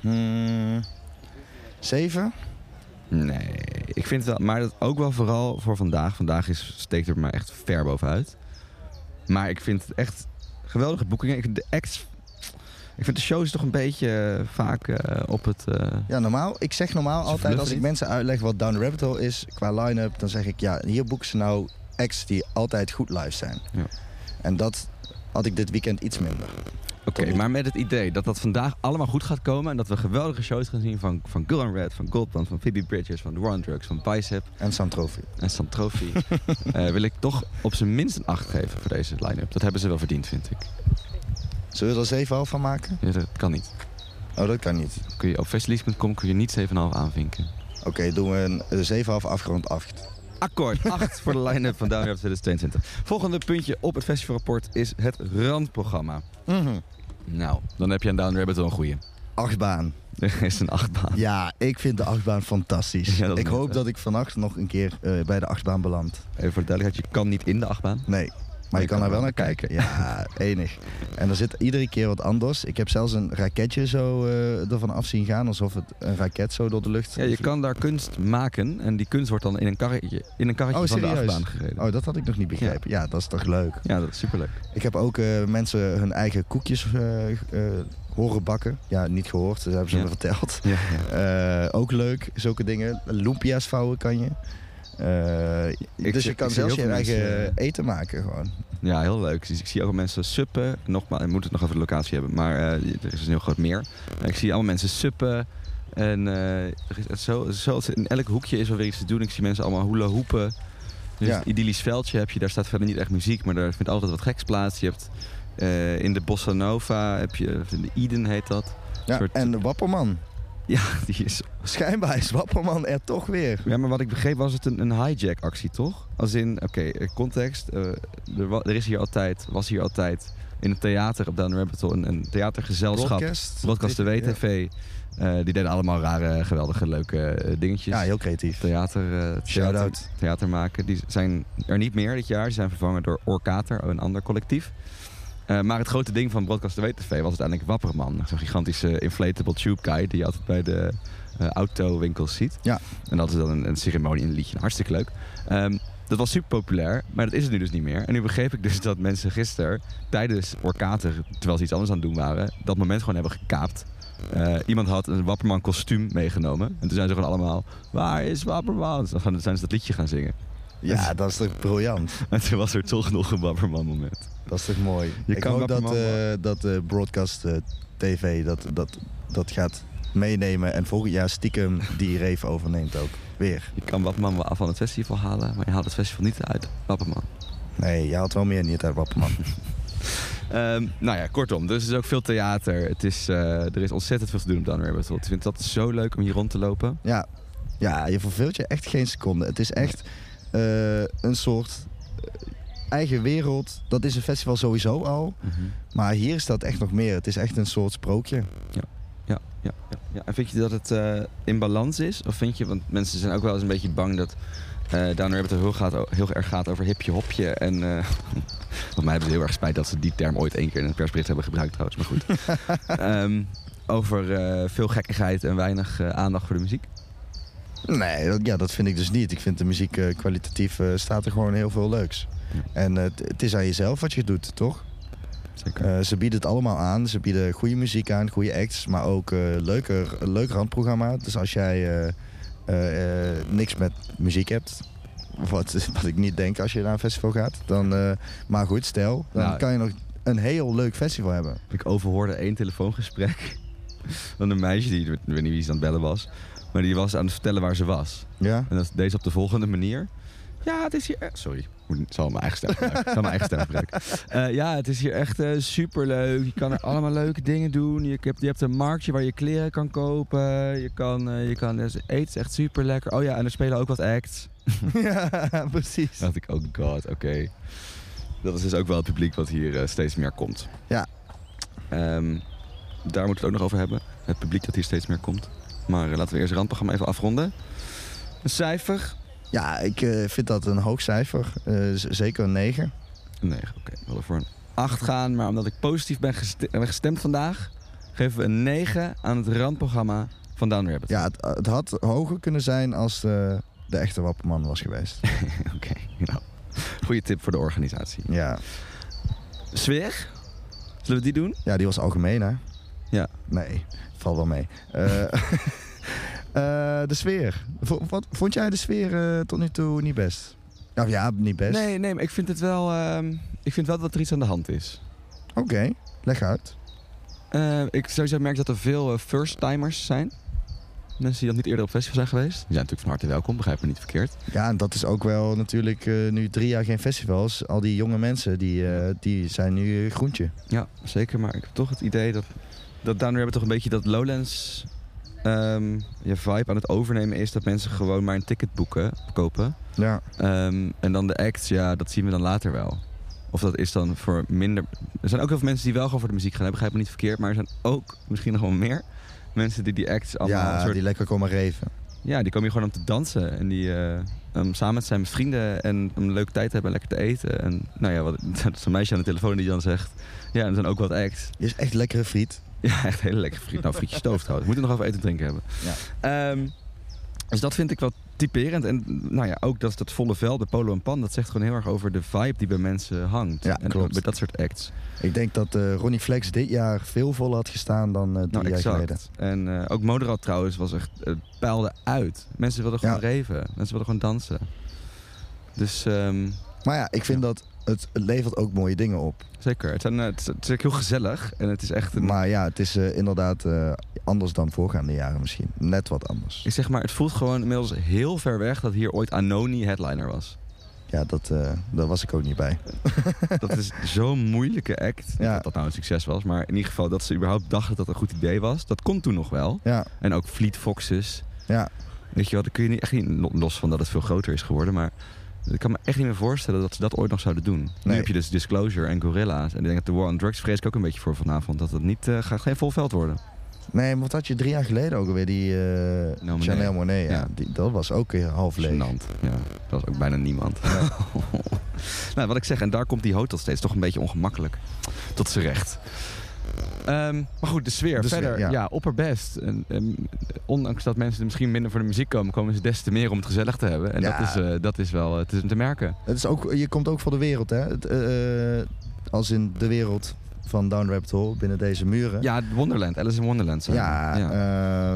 C: Hmm, zeven?
B: Nee, ik vind het wel, maar dat ook wel vooral voor vandaag. Vandaag is, steekt er mij echt ver bovenuit. Maar ik vind het echt geweldige boekingen. Ik vind de acts, ik vind de shows toch een beetje eh, vaak eh, op het... eh,
C: Ja, normaal. Ik zeg normaal altijd als ik mensen uitleg wat Down the Rabbit Hole is qua line-up, dan zeg ik ja, hier boeken ze nou acts die altijd goed live zijn.
B: Ja.
C: En dat had ik dit weekend iets minder.
B: Oké, maar met het idee dat dat vandaag allemaal goed gaat komen... en dat we geweldige shows gaan zien van, van Girl and Red, van Goldband, van Phoebe Bridgers... van The War on Drugs, van Bicep
C: En Sam Trophy.
B: en Sam Trophy... *laughs* eh, wil ik toch op zijn minst een 8 geven voor deze line-up. Dat hebben ze wel verdiend, vind ik.
C: Zullen we er 7,5 van maken?
B: Ja, dat kan niet.
C: Oh, dat kan niet.
B: Kun je, op festilease.com kun je niet 7,5 aanvinken.
C: Oké, doen we een eh, 7,5 afgerond 8.
B: Akkoord, 8 voor de line-up van Down Rap 2022. Volgende puntje op het festivalrapport is het randprogramma. Nou, dan heb je aan Down Rabbit wel een goeie.
C: Achtbaan.
B: Er is een achtbaan.
C: Ja, ik vind de achtbaan fantastisch. *laughs*
B: Ja,
C: ik hoop dat ik vannacht nog een keer eh, bij de achtbaan beland.
B: Even voor de duidelijkheid, je kan niet in de achtbaan.
C: Nee. Maar je kan er wel naar kijken. Ja, *laughs* enig. En er zit iedere keer wat anders. Ik heb zelfs een raketje zo eh, ervan af zien gaan. Alsof het een raket zo door de lucht...
B: Ja, je kan daar kunst maken en die kunst wordt dan in een karretje, in een karretje
C: Oh,
B: van de achtbaan gereden.
C: Oh, dat had ik nog niet begrepen. Ja, dat is toch leuk.
B: Ja, dat is superleuk.
C: Ik heb ook eh, mensen hun eigen koekjes eh, horen bakken. Ja, niet gehoord, dat hebben ze
B: Ja.
C: me verteld.
B: Ja,
C: ook leuk, zulke dingen. Lumpia's vouwen kan je. Eh,
B: Ik
C: dus je kan zelfs je eigen
B: mensen-
C: eten maken gewoon.
B: Ja, heel leuk. Ik zie ook mensen suppen. Nogmaals, ik moet het nog over de locatie hebben. Maar eh, er is een heel groot meer. Ik zie allemaal mensen suppen. En eh, echt zo, zo, in elk hoekje is wel weer iets te doen. Ik zie mensen allemaal hula hoepen. Dus
C: Ja.
B: een idyllisch veldje heb je. Daar staat verder niet echt muziek. Maar daar vindt altijd wat geks plaats. Je hebt eh, in de Bossa Nova heb je... In de Eden heet dat.
C: Ja,
B: soort-
C: En de Wapperman. *laughs*
B: Ja, die is...
C: Schijnbaar is Wapperman er toch weer.
B: Ja, maar wat ik begreep was het een, een hijack actie, toch? Als in, oké, eh, context. eh, er, er is hier altijd, was hier altijd in het theater op Down Rabbit Hole een, een theatergezelschap.
C: Broadcast.
B: Broadcast de WTV. eh, die deden allemaal rare, geweldige, leuke dingetjes.
C: Ja, heel creatief.
B: Theater, theater,
C: Shout-out.
B: theater maken. Die zijn er niet meer dit jaar. Die zijn vervangen door Orkater, een ander collectief. Eh, maar het grote ding van Broadcast de WTV was uiteindelijk Wapperman. Zo'n gigantische inflatable tube guy die je altijd bij de eh, autowinkels ziet.
C: Ja.
B: En dat is dan een, een ceremonie, een liedje. Hartstikke leuk. Ehm, dat was super populair, maar dat is het nu dus niet meer. En nu begreep ik dus dat mensen gisteren tijdens Orkater, terwijl ze iets anders aan het doen waren, dat moment gewoon hebben gekaapt. Eh, iemand had een Wapperman kostuum meegenomen. En toen zijn ze gewoon allemaal, waar is Wapperman? Dus dan gaan- zijn ze dat liedje gaan zingen.
C: Ja, dat is toch briljant. *laughs*
B: En toen was er toch nog een Wapperman moment.
C: Dat is toch mooi.
B: Je
C: ik
B: kan
C: hoop dat, eh, dat eh, Broadcast eh, TV dat, dat, dat gaat meenemen en volgend jaar stiekem die rave overneemt ook. Weer.
B: Je kan Wapperman wel af van het festival halen, maar je haalt het festival niet uit Wapperman.
C: Nee, je had wel meer niet uit Wapperman. *laughs*
B: Ehm, nou ja, kortom, dus er is ook veel theater. Het is, eh, er is ontzettend veel te doen op Down Rabbit Hole. Ik vind dat zo leuk om hier rond te lopen.
C: ja. ja, je verveelt je echt geen seconde. Het is echt eh, een soort eh, eigen wereld. Dat is een festival sowieso al. Maar hier is dat echt nog meer. Het is echt een soort sprookje.
B: Ja, ja, ja, ja. En vind je dat het eh, in balans is? Of vind je, want mensen zijn ook wel eens een beetje bang dat eh Down Rabbit heel, gaat, heel erg gaat over hipje hopje. En *laughs* volgens mij hebben ze heel erg spijt dat ze die term ooit één keer in een persbericht hebben gebruikt trouwens. Maar goed. *laughs* Ehm, over veel gekkigheid en weinig aandacht voor de muziek.
C: Nee, dat, ja, dat vind ik dus niet. Ik vind de muziek kwalitatief staat er gewoon heel veel leuks. En eh, het- het is aan jezelf wat je doet, toch?
B: Zeker.
C: Eh, ze bieden het allemaal aan. Ze bieden goede muziek aan, goede acts, maar ook eh leuker, een leuk randprogramma. Dus als jij niks met muziek hebt, wat, *laughs* wat ik niet denk als je naar een festival gaat, dan, maar goed, stel, dan
B: Nou,
C: kan je nog een heel leuk festival hebben.
B: Ik overhoorde één telefoongesprek *laughs* van een meisje die, ik weet niet wie ze aan het bellen was, maar die was aan het vertellen waar ze was.
C: Ja?
B: En dat deed ze op de volgende manier. Ja, het is hier... Sorry, moet- ik zal mijn eigen stem gebruiken. Ik zal mijn eigen stem gebruiken. Eh, ja, het is hier echt super superleuk. Je kan er allemaal leuke dingen doen. Je hebt, je hebt een marktje waar je kleren kan kopen. Je kan, eh, je kan dus eten is echt super lekker. Oh ja, en er spelen ook wat acts. *laughs* *laughs*
C: ja, precies.
B: Dacht ik, oh god, oké. Dat is dus ook wel het publiek wat hier eh, steeds meer komt.
C: Ja.
B: Ehm, daar moeten we het ook nog over hebben. Het publiek dat hier steeds meer komt. Maar eh, laten we eerst het randprogramma even afronden. Een cijfer?
C: Ja, ik eh, vind dat een hoog cijfer. Eh, zeker een 9.
B: Een 9, oké. We willen voor een 8 gaan, maar omdat ik positief ben, geste- ben gestemd vandaag... geven we een 9 aan het randprogramma van Down Rabbit.
C: Ja, het, het had hoger kunnen zijn als de, de echte Wapperman was geweest. *laughs*
B: oké. Nou, goede tip voor de organisatie.
C: ja.
B: Sfeer? Zullen we die doen?
C: ja, die was algemeen, hè?
B: Ja.
C: Nee, valt wel mee. Eh, *laughs* de sfeer. V- wat, vond jij de sfeer eh, tot nu toe niet best? Nou ja, niet best.
B: Nee, nee, maar ik vind het wel... ehm, ik vind wel dat er iets aan de hand is.
C: Oké, leg uit.
B: Eh, ik sowieso merk dat er veel eh, first-timers zijn. Mensen die nog niet eerder op festival zijn geweest. Die zijn natuurlijk van harte welkom, begrijp me niet verkeerd.
C: Ja, en dat is ook wel natuurlijk eh, nu drie jaar geen festivals. Al die jonge mensen, die, eh, die zijn nu eh, groentje.
B: Ja, zeker. Maar ik heb toch het idee dat, dat Down hebben toch een beetje dat Lowlands ehm, je vibe aan het overnemen is. Dat mensen gewoon maar een ticket boeken, kopen.
C: Ja,
B: Ehm, en dan de acts, ja, dat zien we dan later wel. Of dat is dan voor minder... Er zijn ook heel veel mensen die wel gewoon voor de muziek gaan. hè, Begrijp me niet verkeerd. Maar er zijn ook misschien nog wel meer mensen die die acts allemaal...
C: ja
B: soort
C: die lekker komen reven.
B: Ja, die komen hier gewoon om te dansen. En die eh, om samen met zijn vrienden en een leuke tijd te hebben en lekker te eten. En nou ja, wat, *laughs* dat is een meisje aan de telefoon die dan zegt... Ja, er zijn ook wat acts.
C: Is echt lekkere friet. *laughs*
B: Ja, echt hele lekker friet. Nou, frietje stoof trouwens. We moeten nog over eten en drinken hebben.
C: Ja.
B: Ehm, dus dat vind ik wel typerend. En nou ja, ook dat, dat volle veld, de polo en pan... dat zegt gewoon heel erg over de vibe die bij mensen hangt.
C: Ja,
B: en
C: klopt.
B: bij dat soort acts.
C: Ik denk dat eh, Ronnie Flex dit jaar veel voller had gestaan dan eh, drie
B: Nou,
C: jaar geleden.
B: En eh, ook Moderat trouwens was echt... Het peilde uit. Mensen wilden gewoon
C: Ja.
B: reven. Mensen wilden gewoon dansen. Dus ehm,
C: Maar ja, ik vind dat het, het levert ook mooie dingen op.
B: zeker. Het, zijn, eh, het, is, het is ook heel gezellig. En het is echt een...
C: Maar ja, het is eh, inderdaad eh, anders dan voorgaande jaren misschien. Net wat anders.
B: Ik zeg maar, het voelt gewoon inmiddels heel ver weg dat hier ooit Anoni headliner was.
C: Ja, dat, eh, daar was ik ook niet bij. *laughs*
B: Dat is zo'n moeilijke act. Niet
C: Ja.
B: dat dat nou een succes was, maar in ieder geval dat ze überhaupt dachten dat het een goed idee was. Dat kon toen nog wel.
C: Ja,
B: En ook Fleet Foxes.
C: ja.
B: Weet je wel, dat kun je niet, echt niet, los van dat het veel groter is geworden, maar ik kan me echt niet meer voorstellen dat ze dat ooit nog zouden doen. Nu heb je dus Disclosure en Gorilla's. En ik denk dat de War on Drugs vrees ik ook een beetje voor vanavond. Dat het niet, eh, gaat geen vol veld worden.
C: Nee, wat had je drie jaar geleden ook alweer? Die eh,
B: Monet.
C: Chanel Monet, ja.
B: Ja.
C: Die, dat was ook weer half leeg.
B: Ja, dat was ook bijna niemand. *laughs* nou, wat ik zeg, en daar komt die hotel steeds toch een beetje ongemakkelijk tot z'n recht. Ehm, maar goed, de sfeer.
C: De sfeer,
B: Verder,
C: ja.
B: ja. opperbest. En, en, ondanks dat mensen er misschien minder voor de muziek komen, komen ze des te meer om het gezellig te hebben. En
C: Ja.
B: dat, is, eh, dat is wel te, te merken.
C: Het is ook, je komt ook voor de wereld, hè? Het, eh, eh, als in de wereld van Down Rabbit Hole, binnen deze muren.
B: Ja, Wonderland, Alice in Wonderland. zijn.
C: Ja,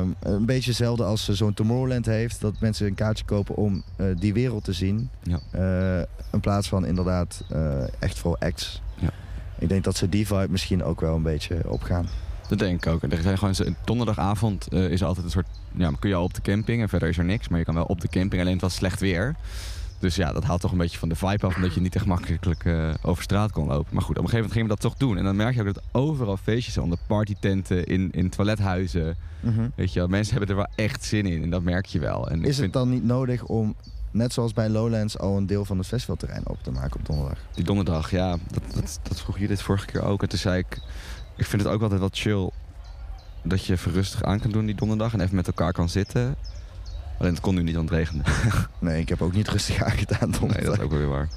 C: ehm, een beetje hetzelfde als zo'n Tomorrowland heeft. Dat mensen een kaartje kopen om die wereld te zien.
B: Ja.
C: In plaats van inderdaad echt voor acts.
B: Ja.
C: Ik denk dat ze die vibe misschien ook wel een beetje opgaan.
B: Dat denk ik ook. Er zijn gewoon, donderdagavond eh, is altijd een soort... Ja, kun je al op de camping en verder is er niks. Maar je kan wel op de camping, alleen het was slecht weer. Dus ja, dat haalt toch een beetje van de vibe af... omdat je niet echt makkelijk eh, over straat kon lopen. Maar goed, op een gegeven moment gingen we dat toch doen. En dan merk je ook dat overal feestjes zijn. De partytenten, in, in toilethuizen. Weet je wel, mensen hebben er wel echt zin in. En dat merk je wel. En
C: Is het
B: vind
C: dan niet nodig om, net zoals bij Lowlands, al een deel van het festivalterrein op te maken op donderdag?
B: die donderdag, ja, dat, dat, dat vroeg je dit vorige keer ook. En toen zei ik... Ik vind het ook altijd wel chill... dat je even rustig aan kan doen die donderdag... en even met elkaar kan zitten... Alleen het kon nu niet, want het regende. *laughs*
C: Nee, ik heb ook niet rustig aangedaan donderdag.
B: Nee, dat is ook wel weer waar.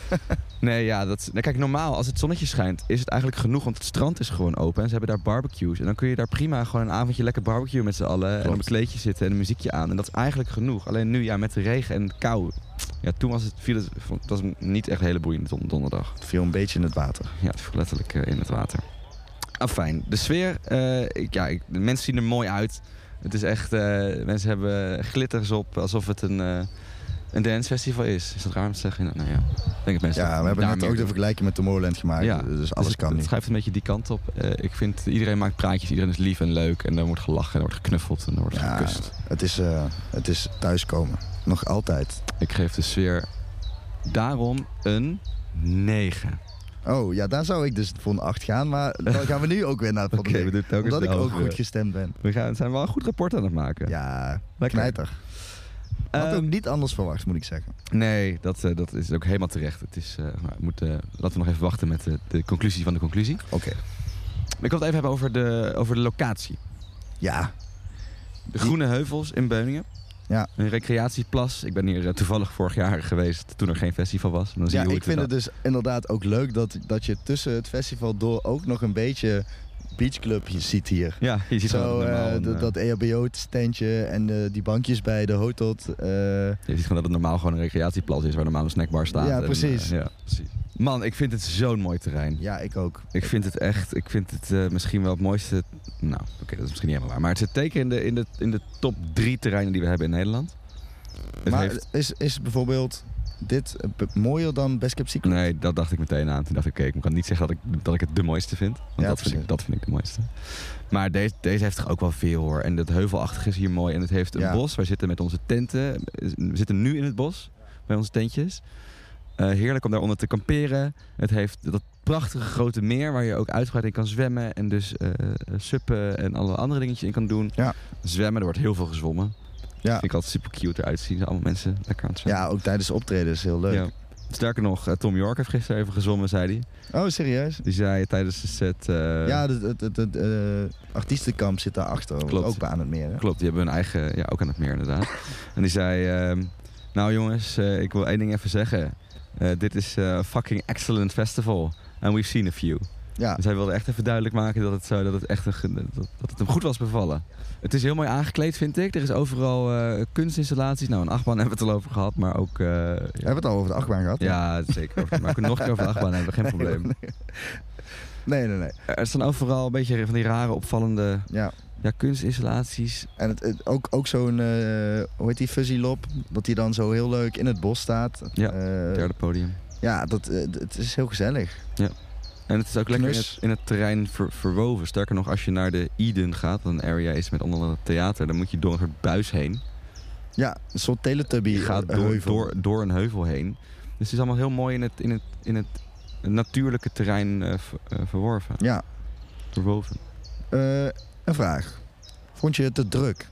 B: *laughs* nee, ja, dat, nou, kijk, normaal als het zonnetje schijnt is het eigenlijk genoeg, want het strand is gewoon open en ze hebben daar barbecues. En dan kun je daar prima gewoon een avondje lekker barbecue met z'n allen en op een kleedje zitten en een muziekje aan. En dat is eigenlijk genoeg. Alleen nu, ja, met de regen en de kou. Ja, toen was het, viel het, het was niet echt een hele boeiende don- donderdag.
C: Het viel een beetje in het water.
B: Ja, het viel letterlijk eh, in het water. Afijn, de sfeer, eh, ik, ja, ik, de mensen zien er mooi uit. Het is echt, eh, mensen hebben glitters op alsof het een, eh een dancefestival is. Is dat raar om te zeggen? Nou ja, ik denk dat mensen
C: Ja, we hebben net ook de vergelijking met Tomorrowland gemaakt.
B: Ja,
C: Dus alles
B: het,
C: kan
B: het
C: nu.
B: schuift een beetje die kant op. Eh, ik vind, iedereen maakt praatjes, iedereen is lief en leuk. En er wordt gelachen, en er wordt geknuffeld en er wordt
C: Ja,
B: gekust.
C: het is, het is thuiskomen. Nog altijd.
B: Ik geef de sfeer daarom een 9.
C: Oh, ja, daar zou ik dus voor een 8 gaan. Maar dan gaan we nu ook weer naar het *laughs*
B: Oké, we doen het ook
C: Omdat ik
B: de
C: ook goed gestemd ben.
B: We gaan, zijn wel een goed rapport aan het maken.
C: Ja,
B: Lekker.
C: knijter. Had
B: Ehm,
C: ook niet anders verwacht, moet ik zeggen.
B: Nee, dat, eh, dat is ook helemaal terecht. Het is, eh, nou, we moeten, laten we nog even wachten met de, de conclusie van de conclusie.
C: Oké.
B: Ik wil het even hebben over de, over de locatie.
C: Ja,
B: De Groene Heuvels in Beuningen.
C: Ja.
B: Een recreatieplas. Ik ben hier eh, toevallig vorig jaar geweest toen er geen festival was. Dan zie
C: ja
B: je
C: ik vind het dus inderdaad ook leuk dat, dat je tussen het festival door ook nog een beetje beachclub ziet hier.
B: Ja, je ziet
C: Zo,
B: gewoon dat,
C: eh,
B: een, eh,
C: EHBO-standje en die bankjes bij de hotot. eh,
B: Je ziet gewoon dat het normaal gewoon een recreatieplas is waar normaal een snackbar staat.
C: Ja, precies.
B: ja, precies. Man, ik vind het zo'n mooi terrein.
C: ja, ik ook.
B: Ik vind het echt, ik vind het misschien wel het mooiste. Nou, oké, dat is misschien niet helemaal waar. Maar het zit teken in de, in, de, in de top drie terreinen die we hebben in Nederland. Het
C: maar
B: heeft-
C: is, is bijvoorbeeld dit mooier dan Best Kept Secret?
B: Nee, dat dacht ik meteen aan. Toen dacht ik, oké, ik kan niet zeggen dat ik, dat ik het de mooiste vind. Want
C: Ja,
B: dat, vind ik, dat vind ik de mooiste. Maar deze, deze heeft toch ook wel veel hoor. En het heuvelachtige is hier mooi. En het heeft een
C: Ja.
B: bos. Wij zitten met onze tenten. We zitten nu in het bos. Bij onze tentjes. Eh, heerlijk om daaronder te kamperen. Het heeft dat prachtige grote meer waar je ook uitgebreid in kan zwemmen. En dus eh, suppen en alle andere dingetjes in kan doen.
C: Ja.
B: Zwemmen, er wordt heel veel gezwommen.
C: Ja.
B: Vind ik altijd super cute eruit zien. Allemaal mensen lekker aan het zwemmen.
C: Ja, ook tijdens de optreden is heel leuk.
B: Ja. Sterker nog, eh, Tom York heeft gisteren even gezwommen, zei hij.
C: Oh, serieus?
B: Die zei tijdens de set... eh,
C: ja, het, het, het, het, eh, artiestenkamp zit daarachter.
B: Klopt.
C: Ook aan het meer. hè?
B: Klopt, die hebben hun eigen... Ja, ook aan het meer inderdaad. *laughs* en die zei... ehm, nou jongens, eh, ik wil één ding even zeggen. Eh, dit is eh, fucking excellent festival. And we've seen a few.
C: Ja,
B: Dus hij wilde echt even duidelijk maken dat het, zo, dat het, echt een, dat, dat het hem goed was bevallen. Het is heel mooi aangekleed, vind ik. Er is overal eh, kunstinstallaties. Nou, een achtbaan *laughs* hebben we het al over gehad, maar ook... ja,
C: hebben we het al over de achtbaan gehad?
B: Ja, zeker. Maar we kunnen nog een keer over de achtbaan hebben, geen *laughs* probleem.
C: Nee, nee, nee.
B: Er staan overal een beetje van die rare opvallende
C: Ja.
B: Ja, kunstinstallaties.
C: En het, het- ook, ook zo'n, eh, hoe heet die, Fuzzy Lop, dat die dan zo heel leuk in het bos staat.
B: Ja,
C: Eh,
B: Derde podium.
C: Ja, dat, eh, het is heel gezellig.
B: En het is ook lekker in het, in het terrein ver- verwoven. Sterker nog, als je naar de Eden gaat, wat een area is met onder andere theater, dan moet je door een soort buis heen.
C: Ja, een soort teletubby
B: Je gaat door, door, door een heuvel heen. Dus het is allemaal heel mooi in het, in het, in het natuurlijke terrein ver- verworven.
C: Ja,
B: Verwoven.
C: eh, een vraag. Vond je het te druk?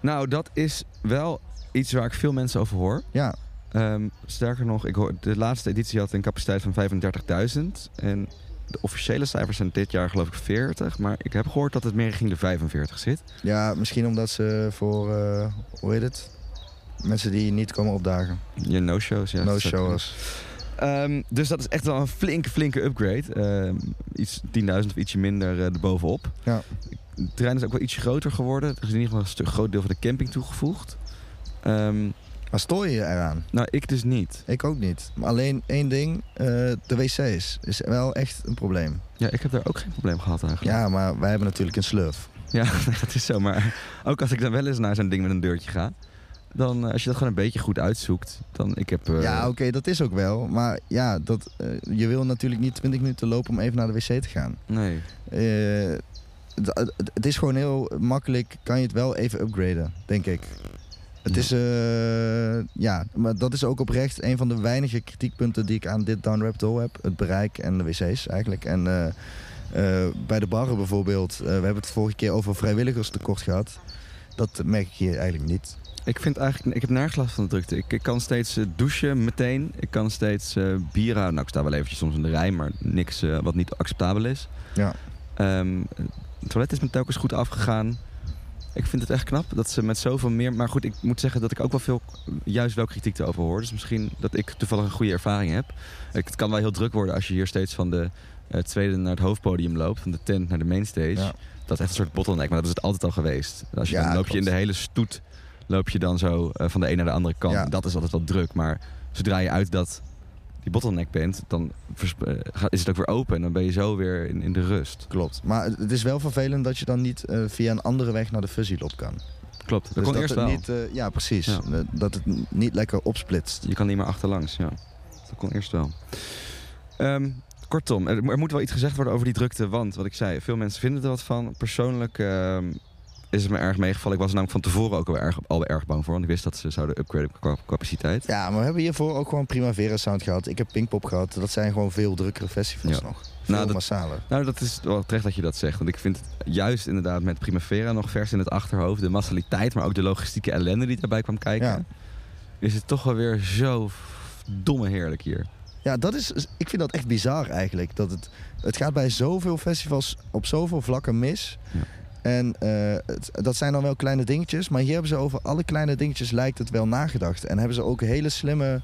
B: Nou, dat is wel iets waar ik veel mensen over hoor.
C: Ja,
B: Ehm, sterker nog, ik hoor, de laatste editie had een capaciteit van 35.000. En de officiële cijfers zijn dit jaar geloof ik 40. Maar ik heb gehoord dat het meer richting de 45 zit.
C: ja misschien omdat ze voor, eh, hoe heet het? Mensen die niet komen opdagen.
B: Je no-shows, ja.
C: No-showers.
B: Ehm, dus dat is echt wel een flinke, flinke upgrade. Ehm, iets 10.000 of ietsje minder eh, erbovenop.
C: Ja.
B: Het terrein is ook wel ietsje groter geworden. Er is in ieder geval een stuk groot deel van de camping toegevoegd. Ehm,
C: Maar stoor je je eraan?
B: nou, ik dus niet.
C: Ik ook niet. Maar alleen één ding, eh, de wc's is wel echt een probleem.
B: Ja, ik heb daar ook geen probleem gehad eigenlijk.
C: Ja, maar wij hebben natuurlijk een slurf.
B: Ja, *laughs* dat is zo. Maar ook als ik dan wel eens naar zo'n ding met een deurtje ga... dan, eh, als je dat gewoon een beetje goed uitzoekt... dan ik heb... eh,
C: Ja, oké, dat is ook wel. Maar ja, dat, eh, je wil natuurlijk niet 20 minuten lopen om even naar de wc te gaan.
B: Nee.
C: Het, is gewoon heel makkelijk, kan je het wel even upgraden, denk ik. Het is, ja, maar dat is ook oprecht een van de weinige kritiekpunten die ik aan dit Down Rabbit Hole heb. Het bereik en de wc's eigenlijk. En bij de barren bijvoorbeeld, we hebben het vorige keer over vrijwilligerstekort gehad. Dat merk ik hier eigenlijk niet.
B: Ik vind eigenlijk, ik heb nergens last van de drukte. Ik, ik kan steeds eh, douchen meteen. Ik kan steeds eh bier houden. Nou, ik sta wel eventjes soms in de rij, maar niks eh, wat niet acceptabel is.
C: Ja.
B: Ehm, het toilet is me telkens goed afgegaan. Ik vind het echt knap dat ze met zoveel meer... Maar goed, ik moet zeggen dat ik ook wel veel, juist wel kritiek erover hoor. Dus misschien dat ik toevallig een goede ervaring heb. Ik, het kan wel heel druk worden als je hier steeds van de eh, tweede naar het hoofdpodium loopt. Van de tent naar de mainstage.
C: Ja.
B: Dat is echt een soort bottleneck, maar dat is het altijd al geweest. Als je
C: Ja,
B: dan loop je in de hele stoet loop je dan zo eh, van de een naar de andere kant.
C: Ja.
B: Dat is altijd wel druk. Maar zodra je uit dat, die bottleneck bent, dan eh, is het ook weer open. En dan ben je zo weer in, in de rust.
C: Klopt. Maar het is wel vervelend dat je dan niet eh, via een andere weg naar de Fuzzy Lop kan.
B: Klopt, dat
C: Dus
B: kon
C: dat
B: eerst wel.
C: Niet, ja, precies.
B: Ja.
C: Dat het niet lekker opsplitst.
B: Je kan niet meer achterlangs, ja. Dat kon eerst wel. Ehm, kortom, er, er moet wel iets gezegd worden over die drukte. Want, wat ik zei, veel mensen vinden er wat van. Persoonlijk ehm, is het me erg meegevallen. Ik was er namelijk van tevoren ook al erg, al erg bang voor. Want ik wist dat ze zouden upgraden qua capaciteit.
C: Ja, maar we hebben hiervoor ook gewoon Primavera Sound gehad. Ik heb Pinkpop gehad. Dat zijn gewoon veel drukkere festivals
B: Ja.
C: nog. Veel
B: Nou, dat-
C: massaler.
B: Nou, dat is wel terecht dat je dat zegt. Want ik vind het juist inderdaad met Primavera nog vers in het achterhoofd. De massaliteit, maar ook de logistieke ellende die daarbij kwam kijken.
C: Ja.
B: Is het toch wel weer zo domme heerlijk hier.
C: Ja, dat is, ik vind dat echt bizar eigenlijk. Dat het, het gaat bij zoveel festivals op zoveel vlakken mis.
B: Ja.
C: En eh, het- dat zijn dan wel kleine dingetjes. Maar hier hebben ze over alle kleine dingetjes lijkt het wel nagedacht. En hebben ze ook hele slimme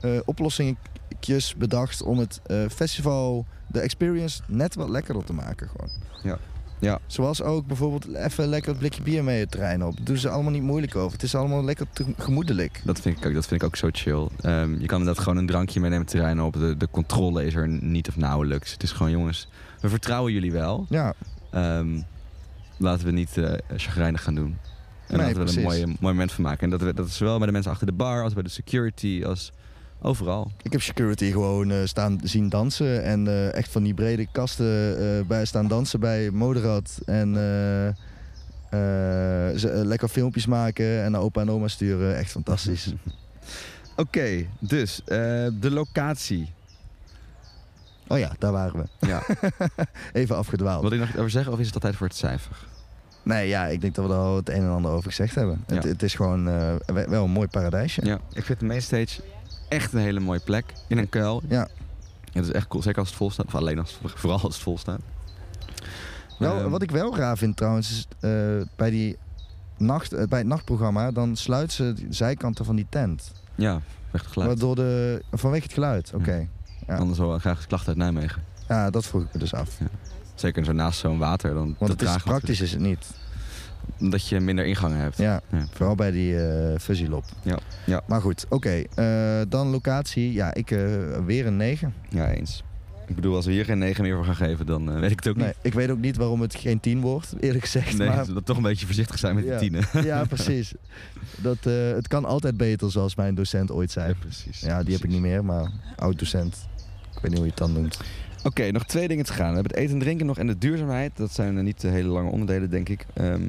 C: eh oplossingjes bedacht om het eh, festival, de experience, net wat lekkerder te maken gewoon.
B: Ja. Ja.
C: Zoals ook bijvoorbeeld even lekker het blikje bier mee het trein op. Doen ze allemaal niet moeilijk over. Het is allemaal lekker gemoedelijk.
B: Dat vind ik ook, dat vind ik ook zo chill. Ehm, je kan inderdaad gewoon een drankje meenemen het terrein op. De, de controle is er niet of nauwelijks. Het is gewoon, jongens, we vertrouwen jullie wel.
C: Ja,
B: Ehm, laten we niet eh chagrijnig gaan doen. En
C: Nee,
B: laten we er een
C: precies.
B: mooi, moment van maken. En dat, dat is zowel bij de mensen achter de bar als bij de security, als overal.
C: Ik heb security gewoon eh, staan zien dansen. En eh, echt van die brede kasten eh, bij staan dansen bij Moderat. En ze, lekker filmpjes maken en naar opa en oma sturen. Echt fantastisch. *laughs*
B: Oké, dus de locatie.
C: Oh ja, daar waren we.
B: Ja. *laughs*
C: Even afgedwaald.
B: Wil je nog iets over zeggen of is het altijd voor het cijfer?
C: Nee, ja, ik denk dat we er al het een en ander over gezegd hebben.
B: Ja.
C: Het, het is gewoon eh, we- wel een mooi paradijsje.
B: Ja, ik vind de mainstage echt een hele mooie plek. In een kuil.
C: Ja.
B: Het is echt cool, zeker als het vol staat. Of alleen als *laughs* vooral als het vol staat.
C: Wel,
B: Ehm,
C: wat ik wel raar vind trouwens, is eh, bij, die nacht, eh, bij het nachtprogramma, dan sluiten ze de zijkanten van die tent.
B: Ja, weg het geluid.
C: Waardoor de, vanwege het geluid, oké. Ja.
B: Anders wel graag klachten uit Nijmegen.
C: Ja, dat vroeg ik me dus af.
B: Zeker zo naast zo'n water. Dan
C: Want
B: dat
C: het is, praktisch is het niet.
B: natuurlijk. Dat je minder ingangen hebt.
C: Ja,
B: Ja.
C: vooral bij die eh fuzzy lop.
B: Ja, ja.
C: Maar goed, oké. eh, dan locatie. Ja, ik eh, weer een 9.
B: Ja, eens. Ik bedoel, als we hier geen 9 meer voor gaan geven, dan weet ik het ook
C: Nee, ik weet ook niet waarom het geen 10 wordt, eerlijk gezegd.
B: niet. Nee,
C: maar,
B: zullen toch een beetje voorzichtig zijn met
C: Ja.
B: de tienen. *laughs*
C: ja, precies. Dat, het kan altijd beter, zoals mijn docent ooit zei.
B: precies.
C: Ja, die heb ik niet meer, maar oud-docent. Ik weet niet hoe je het dan noemt.
B: Oké, nog twee dingen te gaan. We hebben het eten en drinken nog en de duurzaamheid. Dat zijn eh, niet de hele lange onderdelen, denk ik. Ehm,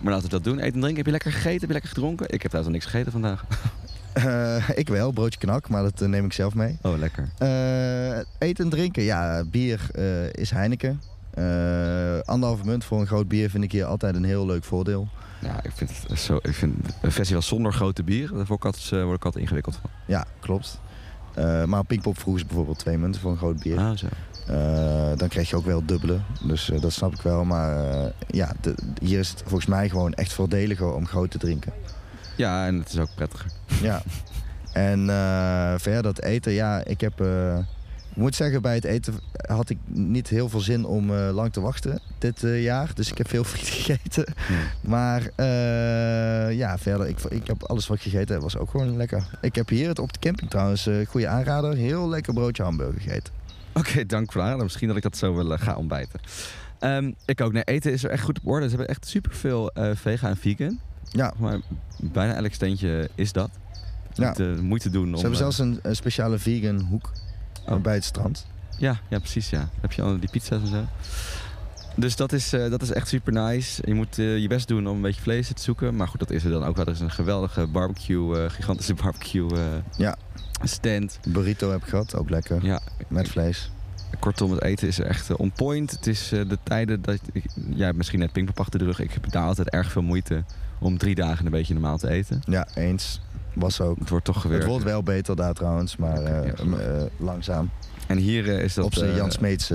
B: maar laten we dat doen. Eten en drinken. Heb je lekker gegeten? Heb je lekker gedronken? Ik heb trouwens niks gegeten vandaag. *laughs*
C: Eh, ik wel, broodje knak, maar dat eh, neem ik zelf mee.
B: Oh, lekker.
C: Eh, eten en drinken, ja, bier eh, is Heineken. Eh anderhalve munt voor een groot bier vind ik hier altijd een heel leuk voordeel.
B: Ja, ik vind het zo. Ik vind een festival zonder grote bier, daar word ik altijd, eh, word ik altijd ingewikkeld van.
C: Ja, klopt. Eh, maar op Pinkpop vroegen ze bijvoorbeeld twee munten voor een groot bier.
B: Ah, zo.
C: Eh, dan krijg je ook wel dubbele. Dus eh, dat snap ik wel. Maar ja, de- hier is het volgens mij gewoon echt voordeliger om groot te drinken.
B: Ja, en het is ook prettiger.
C: Ja. *laughs* En verder dat eten, ja, ik heb... ik moet zeggen, bij het eten had ik niet heel veel zin om eh, lang te wachten dit eh, jaar. Dus ik heb veel *laughs* friet gegeten. Maar eh, ja, verder, ik, ik heb alles wat ik gegeten heb, was ook gewoon lekker. Ik heb hier het op de camping trouwens, goede aanrader, heel lekker broodje hamburger gegeten.
B: Oké, dank voor aanrader. Misschien dat ik dat zo wel eh, ga ontbijten. Ehm, ik ook. Nee, eten is er echt goed op orde. Ze hebben echt superveel vega en vegan.
C: Ja,
B: Maar bijna elk steentje is dat.
C: Ja.
B: Niet, moeite doen om...
C: ze hebben zelfs een, een speciale vegan hoek
B: Oh.
C: bij het strand.
B: Ja, ja, precies. Ja. Dan heb je al die pizza's en zo. Dus dat is, eh, dat is echt super nice. Je moet eh, je best doen om een beetje vlees te zoeken. Maar goed, dat is er dan ook wel. Er is een geweldige barbecue, eh, gigantische barbecue
C: Ja.
B: stand.
C: Burrito heb ik gehad, ook lekker,
B: Ja,
C: met vlees.
B: kortom, het eten is er echt on point. Het is de tijden dat... Ik, jij hebt misschien net Pinkpop achter de rug. Ik heb daar altijd erg veel moeite om drie dagen een beetje normaal te eten.
C: Ja, eens. Was ook.
B: Het wordt toch gewerkt.
C: Het wordt wel beter daar trouwens, maar eh, eh, langzaam.
B: En hier eh, is dat...
C: Op zijn Jan Smeets.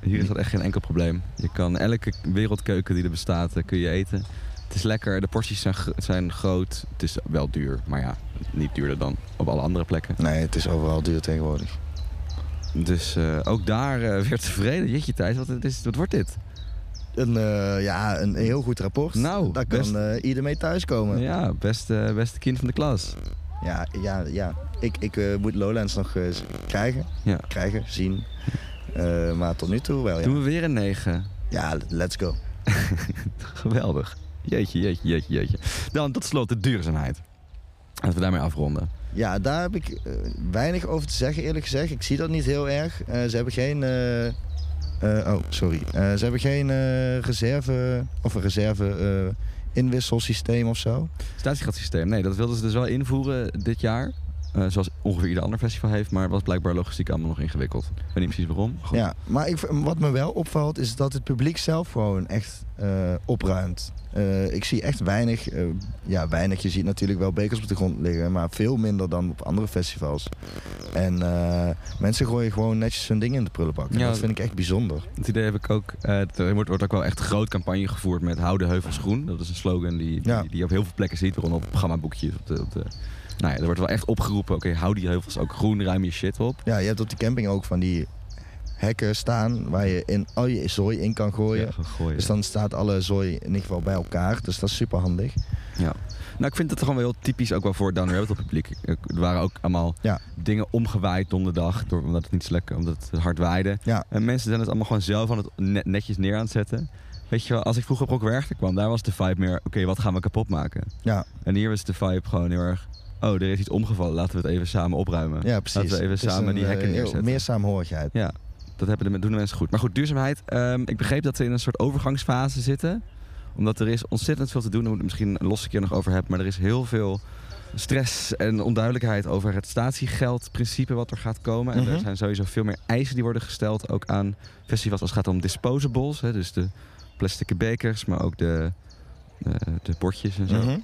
B: Hier is dat echt geen enkel probleem. Je kan elke wereldkeuken die er bestaat, kun je eten. Het is lekker, de porties zijn, zijn groot. Het is wel duur, maar ja, niet duurder dan op alle andere plekken.
C: nee, het is overal duur tegenwoordig.
B: Dus ook daar eh, *laughs* weer tevreden. Jeetje Thijs, wat, is, wat wordt dit?
C: Een, eh, ja, een heel goed rapport.
B: Nou,
C: Daar kan eh, ieder mee thuiskomen. Ja,
B: Ja, beste, beste kind van de klas.
C: ja, ja. Ik, ik eh, moet Lowlands nog eh, krijgen.
B: Ja.
C: Krijgen, zien. Eh, maar tot nu toe wel, ja.
B: Doen we weer een 9.
C: Ja, let's go. *laughs*
B: Geweldig. Jeetje, jeetje, jeetje, jeetje. Dan tot slot de duurzaamheid. Laten we daarmee afronden.
C: Ja, daar heb ik eh, weinig over te zeggen, eerlijk gezegd. Ik zie dat niet heel erg. Eh, ze hebben geen... eh, oh, sorry. Eh, ze hebben geen eh, reserve... Of een reserve inwisselsysteem of zo.
B: Statiegatsysteem, nee, dat wilden ze dus wel invoeren dit jaar. Zoals ongeveer ieder ander festival heeft, maar was blijkbaar logistiek allemaal nog ingewikkeld. Ik weet niet precies waarom. Goed.
C: Ja, maar ik, wat me wel opvalt is dat het publiek zelf gewoon echt opruimt. Eh, ik zie echt weinig, eh, ja weinig, je ziet natuurlijk wel bekers op de grond liggen, maar veel minder dan op andere festivals. En eh, mensen gooien gewoon netjes hun dingen in de prullenbak.
B: Ja.
C: dat vind ik echt bijzonder.
B: Het idee heb ik ook. er wordt, wordt ook wel echt groot campagne gevoerd met hou de heuvels groen. Dat is een slogan die, die,
C: Ja.
B: die je op heel veel plekken ziet. Waaronder op programmaboekjes. Op de, op de, nou ja, er wordt wel echt opgeroepen. Oké, hou die heuvels ook groen, ruim je shit op.
C: Ja, je hebt op die camping ook van die hekken staan waar je in al je zooi in kan gooien.
B: Ja, gaan gooien.
C: Dus dan staat alle zooi in ieder geval bij elkaar. Dus dat is super handig.
B: Ja. Nou, ik vind het gewoon wel heel typisch ook wel voor het Down Rabbit publiek. Er waren ook allemaal
C: Ja.
B: dingen omgewaaid donderdag, door, omdat het niet lekker, omdat het hard waaide.
C: Ja.
B: En mensen zijn het allemaal gewoon zelf aan het net- netjes neer aan het zetten. Weet je wel, als ik vroeger op Rock Werchter kwam, daar was de vibe meer, oké, wat gaan we kapot maken?
C: Ja,
B: En hier was de vibe gewoon heel erg, oh, er is iets omgevallen, laten we het even samen opruimen.
C: ja precies.
B: Laten we even samen
C: een,
B: die hekken
C: eh,
B: neerzetten.
C: Meer saamhorigheid.
B: Ja, dat hebben de, doen de mensen goed. Maar goed, duurzaamheid. ehm, ik begreep dat ze in een soort overgangsfase zitten. Omdat er is ontzettend veel te doen. Daar moet ik het misschien een losse keer nog over hebben. Maar er is heel veel stress en onduidelijkheid over het statiegeldprincipe wat er gaat komen. En
C: Mhm.
B: er zijn sowieso veel meer eisen die worden gesteld. Ook aan festivals als het gaat om disposables. Hè, dus de plastic bekers, maar ook de, eh, de bordjes en zo.
C: Mhm.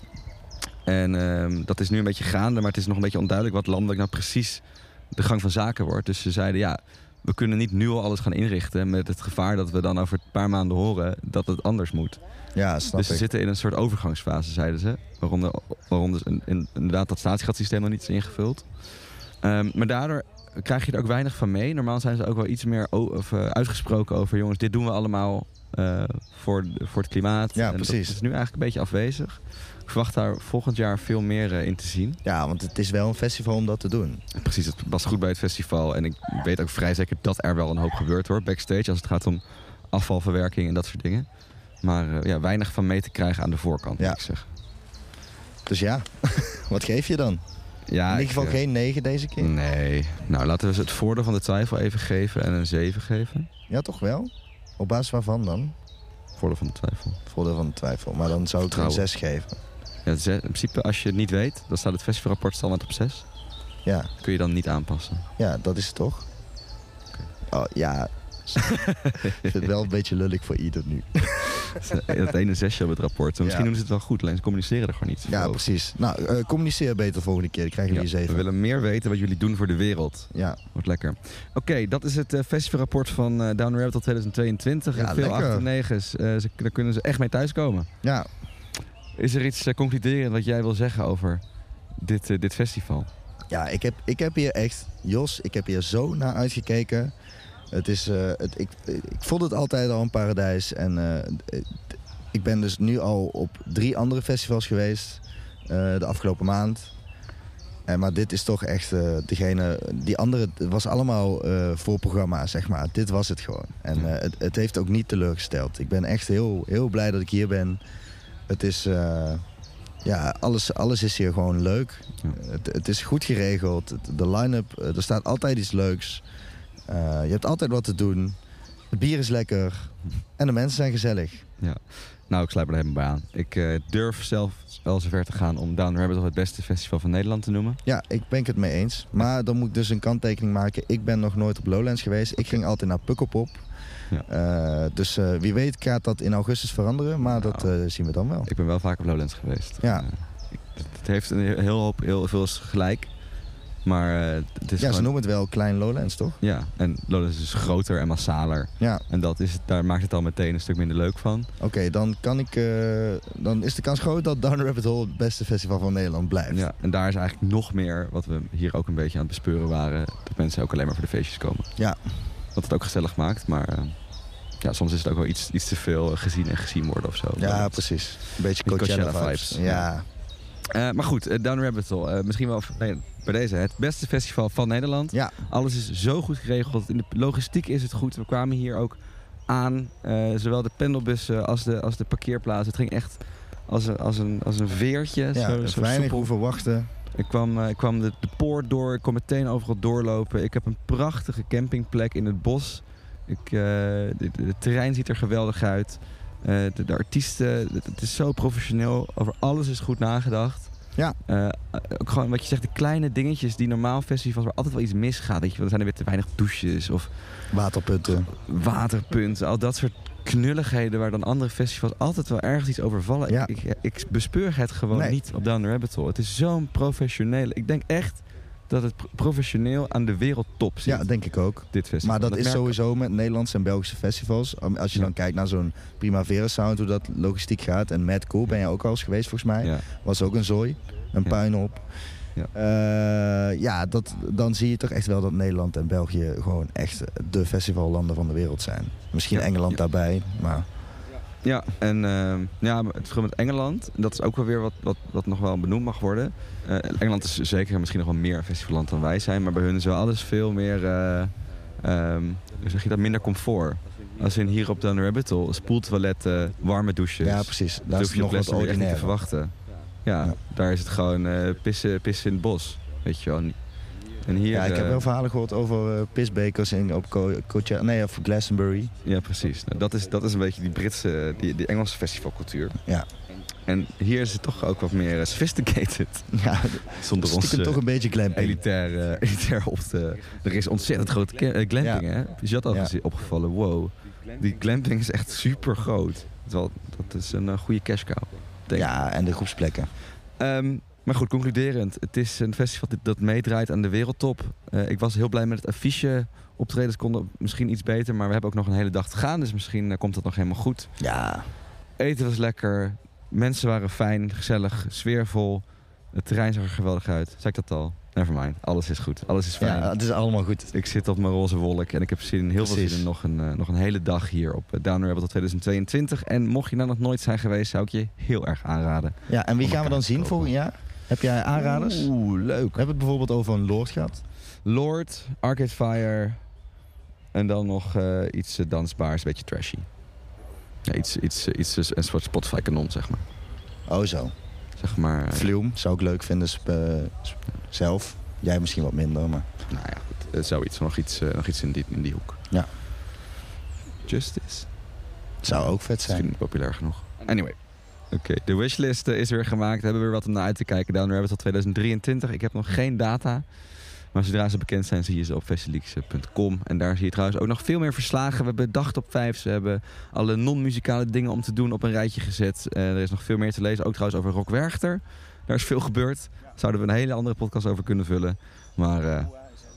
B: En ehm, dat is nu een beetje gaande, maar het is nog een beetje onduidelijk wat landelijk nou precies de gang van zaken wordt. Dus ze zeiden ja, we kunnen niet nu al alles gaan inrichten met het gevaar dat we dan over een paar maanden horen dat het anders moet.
C: Ja, snap
B: dus ze
C: ik.
B: zitten in een soort overgangsfase, zeiden ze. Waaronder, waaronder in- in- inderdaad dat statiegatsysteem nog niet is ingevuld. Ehm, maar daardoor krijg je er ook weinig van mee. Normaal zijn ze ook wel iets meer of, eh, uitgesproken over... jongens, dit doen we allemaal eh, voor, voor het klimaat.
C: Ja,
B: En
C: precies.
B: Dat is nu eigenlijk een beetje afwezig. Ik verwacht daar volgend jaar veel meer eh, in te zien.
C: Ja, want het is wel een festival om dat te doen.
B: Precies, het was goed bij het festival. En ik weet ook vrij zeker dat er wel een hoop gebeurt hoor, backstage. Als het gaat om afvalverwerking en dat soort dingen. Maar eh, ja, weinig van mee te krijgen aan de voorkant,
C: Ja.
B: moet ik zeggen.
C: Dus ja, *laughs* wat geef je dan?
B: Ja,
C: In ieder geval
B: eh,
C: geen 9 deze keer.
B: Nee. Nou, laten we het voordeel van de twijfel even geven en een 7 geven.
C: Ja, toch wel? Op basis waarvan dan?
B: Voordeel van de twijfel.
C: Voordeel van de twijfel. Maar dan zou ik er een
B: Vertrouwen.
C: 6 geven.
B: Ja, het is- in principe, als je het niet weet, dan staat het festivalrapport standaard op 6.
C: Ja,
B: Kun je dan niet aanpassen.
C: ja dat is het toch? Oh, ja. *laughs* ik vind het wel een beetje lullig voor ieder nu. *laughs*
B: Het ene zesje op het rapport. Misschien
C: Ja.
B: doen ze het wel goed, alleen ze communiceren er gewoon niet
C: Ja,
B: over.
C: precies. Nou, eh, communiceer beter de volgende keer. Dan krijgen
B: Ja,
C: jullie een
B: we
C: 7.
B: willen meer weten wat jullie doen voor de wereld.
C: Ja,
B: Wordt lekker. Oké, dat is het eh, festivalrapport van eh Down Rabbit tot 2022.
C: Ja,
B: En veel
C: lekker.
B: 8 en 9's. eh, ze, daar kunnen ze echt mee thuiskomen.
C: ja.
B: Is er iets uh, concluderend wat jij wil zeggen over dit, eh, dit festival?
C: Ja, ik heb, ik heb hier echt, Jos, ik heb hier zo naar uitgekeken. Het is, eh, het, ik, ik vond het altijd al een paradijs. En eh, ik ben dus nu al op drie andere festivals geweest eh, de afgelopen maand. En, maar dit is toch echt eh, degene, die andere het was allemaal eh voorprogramma, zeg maar. Dit was het gewoon. En eh, het, het heeft ook niet teleurgesteld. Ik ben echt heel, heel blij dat ik hier ben. Het is, eh, ja, alles, alles is hier gewoon leuk.
B: Ja.
C: Het, het is goed geregeld. De line-up, eh, er staat altijd iets leuks. Eh, je hebt altijd wat te doen. Het bier is lekker. En de mensen zijn gezellig.
B: Nou, ik sluit me er helemaal bij aan. Ik eh, durf zelf wel zover te gaan om Down Rabbit Hole het beste festival van Nederland te noemen.
C: Ja, ik ben het mee eens. Maar dan moet ik dus een kanttekening maken. Ik ben nog nooit op Lowlands geweest. Ik ging altijd naar Pukkelpop.
B: Ja.
C: Eh, dus eh, wie weet gaat dat in augustus veranderen. Maar dat
B: Nou.
C: eh, zien we dan wel.
B: Ik ben wel vaak op Lowlands geweest.
C: Ja.
B: Het heeft een heel, hoop, heel veel gelijk. Maar eh, het is
C: Ja, ze noemen het wel klein Lowlands, toch?
B: Ja, en Lowlands is groter en massaler.
C: Ja,
B: En dat is, daar maakt het al meteen een stuk minder leuk van.
C: oké. dan, kan ik, eh, dan is de kans groot dat Down Rabbit Hole het beste festival van Nederland blijft.
B: Ja, en daar is eigenlijk nog meer, wat we hier ook een beetje aan het bespeuren waren, dat mensen ook alleen maar voor de feestjes komen.
C: Ja.
B: Wat het ook gezellig maakt, maar eh, ja, soms is het ook wel iets, iets te veel gezien en gezien worden of zo.
C: Ja, precies. Een beetje Coachella,
B: Coachella
C: vibes.
B: vibes,
C: Ja.
B: Eh, maar goed, eh, Down Rabbit Hole. eh, misschien wel nee, bij deze het beste festival van Nederland.
C: Ja.
B: Alles is zo goed geregeld. In de logistiek is het goed. We kwamen hier ook aan. zowel de pendelbussen als de, als de parkeerplaatsen. Het ging echt als een, als een, als een veertje.
C: Ja,
B: zo, zo
C: weinig hoeven wachten.
B: Ik kwam, ik kwam de, de poort door, ik kon meteen overal doorlopen. Ik heb een prachtige campingplek in het bos. Ik, het terrein ziet er geweldig uit. Eh, de, de artiesten, het, is zo professioneel. Over alles is goed nagedacht.
C: Ja.
B: Eh, ook gewoon wat je zegt, de kleine dingetjes die normaal festivals waar altijd wel iets misgaat. Weet je, er zijn er weer te weinig douches of
C: Waterputten.
B: waterpunten. Al dat soort knulligheden waar dan andere festivals altijd wel ergens iets over vallen.
C: Ja.
B: Ik, ik, ik bespeur het gewoon
C: Nee.
B: niet op Down the Rabbit Hole. Het is zo'n professionele... Ik denk echt dat het pro- professioneel aan de wereldtop zit,
C: Ja, denk ik ook.
B: dit festival.
C: Maar dat is
B: merk-
C: sowieso met Nederlandse en Belgische festivals. Als je
B: Ja.
C: dan kijkt naar zo'n Primavera Sound, hoe dat logistiek gaat. En Mad Cool ben je ook al eens geweest volgens mij.
B: Ja,
C: Was ook een zooi. Een puinhoop.
B: Ja.
C: Eh, ja, dat, dan zie je toch echt wel dat Nederland en België gewoon echt de festivallanden van de wereld zijn. Misschien. Engeland daarbij, maar
B: ja en ehm, ja, het verschil met Engeland, dat is ook wel weer wat, wat, wat nog wel benoemd mag worden. Eh, Engeland is zeker misschien nog wel meer een festivalland dan wij zijn, maar bij hun is wel alles veel meer, eh, ehm, hoe zeg je dat, minder comfort. Als in hier op the Rabbit Hole, spoeltoiletten, warme douches.
C: ja, precies.
B: Dat
C: Daar
B: hoef je
C: nog wat
B: echt niet te verwachten. Ja,
C: Ja.
B: daar is het gewoon eh, pissen, pissen in het bos. Weet je wel. En hier,
C: Ja, ik heb
B: eh,
C: wel verhalen gehoord over eh, pisbekers in, op Co Coachella, nee, of Glastonbury.
B: Ja, precies. Nou, dat, is, dat is een beetje die Britse, die, die Engelse festivalcultuur.
C: Ja.
B: En hier is het toch ook wat meer eh, sophisticated. *laughs*
C: Ja,
B: Zonder ons
C: toch een beetje glamping.
B: elitair, eh, *laughs* elitair op te... Er is ontzettend eh, glamping,
C: Ja.
B: hè? Is je dat al
C: Ja.
B: opgevallen? Wow. Die glamping is echt super groot. Dat is een eh, goede cash cow.
C: Ja, en de groepsplekken.
B: Ehm, maar goed, concluderend. Het is een festival dat- meedraait aan de wereldtop. Eh, ik was heel blij met het affiche. Optredens konden misschien iets beter, maar we hebben ook nog een hele dag te gaan. Dus misschien eh, komt dat nog helemaal goed.
C: Ja,
B: Eten was lekker. Mensen waren fijn, gezellig, sfeervol. Het terrein zag er geweldig uit. Zeg ik dat al? Nevermind. Alles is goed. Alles is fijn.
C: Ja, het is allemaal goed.
B: Ik zit op mijn roze wolk en ik heb zin in, heel veel zin in nog een, eh, nog een hele dag hier op Down Rebel tot 2022. En mocht je nou nog nooit zijn geweest, zou ik je heel erg aanraden.
C: Ja, en wie gaan we dan zien volgend jaar? Heb jij aanraders? We
B: Oeh, leuk.
C: hebben het bijvoorbeeld over een Lord gehad.
B: Lord, Arcade Fire en dan nog eh, iets dansbaars, een beetje trashy. Ja, iets, iets, iets, eh, een soort Spotify kanon, zeg maar.
C: Oh zo.
B: Zeg maar,
C: Flume zou ik leuk vinden zelf. Jij misschien wat minder, maar...
B: nou ja, goed, zoiets. Nog iets, nog iets in, die, in die hoek.
C: Ja.
B: Justice.
C: Zou ook vet
B: Misschien
C: zijn.
B: niet populair genoeg. Anyway. Oké, de wishlist eh, is weer gemaakt. We hebben weer wat om naar uit te kijken. Down Rabbit tot 2023. Ik heb nog geen data. Maar zodra ze bekend zijn, zie je ze op festileaks.com. En daar zie je trouwens ook nog veel meer verslagen. We hebben dag op vijf. We hebben alle non-muzikale dingen om te doen op een rijtje gezet. Eh, er is nog veel meer te lezen. Ook trouwens over Rock Werchter. Daar is veel gebeurd. Zouden we een hele andere podcast over kunnen vullen. Maar eh,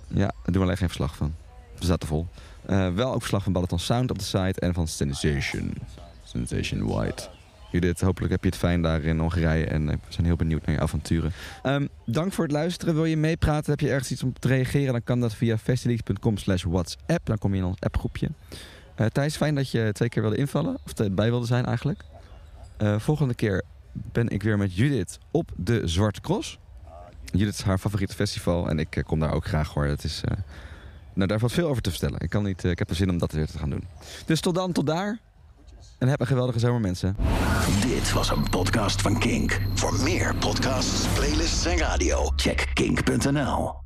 B: ja, daar doen we alleen geen verslag van. We zaten vol. Wel ook verslag van Balaton Sound op de site en van Sensation. Sensation White. Judith, hopelijk heb je het fijn daar in Hongarije en eh, we zijn heel benieuwd naar je avonturen. Ehm, dank voor het luisteren. Wil je meepraten? Heb je ergens iets om te reageren? Dan kan dat via festileaks.com slash whatsapp. Dan kom je in ons appgroepje. Eh Thijs, fijn dat je twee keer wilde invallen. Of bij wilde zijn eigenlijk. Eh, volgende keer ben ik weer met Judith op de Zwarte Cross. Judith is haar favoriete festival en ik kom daar ook graag hoor. Het is, nou, daar valt veel over te vertellen. Ik, kan niet, ik heb er zin om dat weer te gaan doen. Dus tot dan, tot daar. En heb een geweldige zomer mensen.
A: Dit was een podcast van Kink. Voor meer podcasts, playlists en radio, check kink.nl.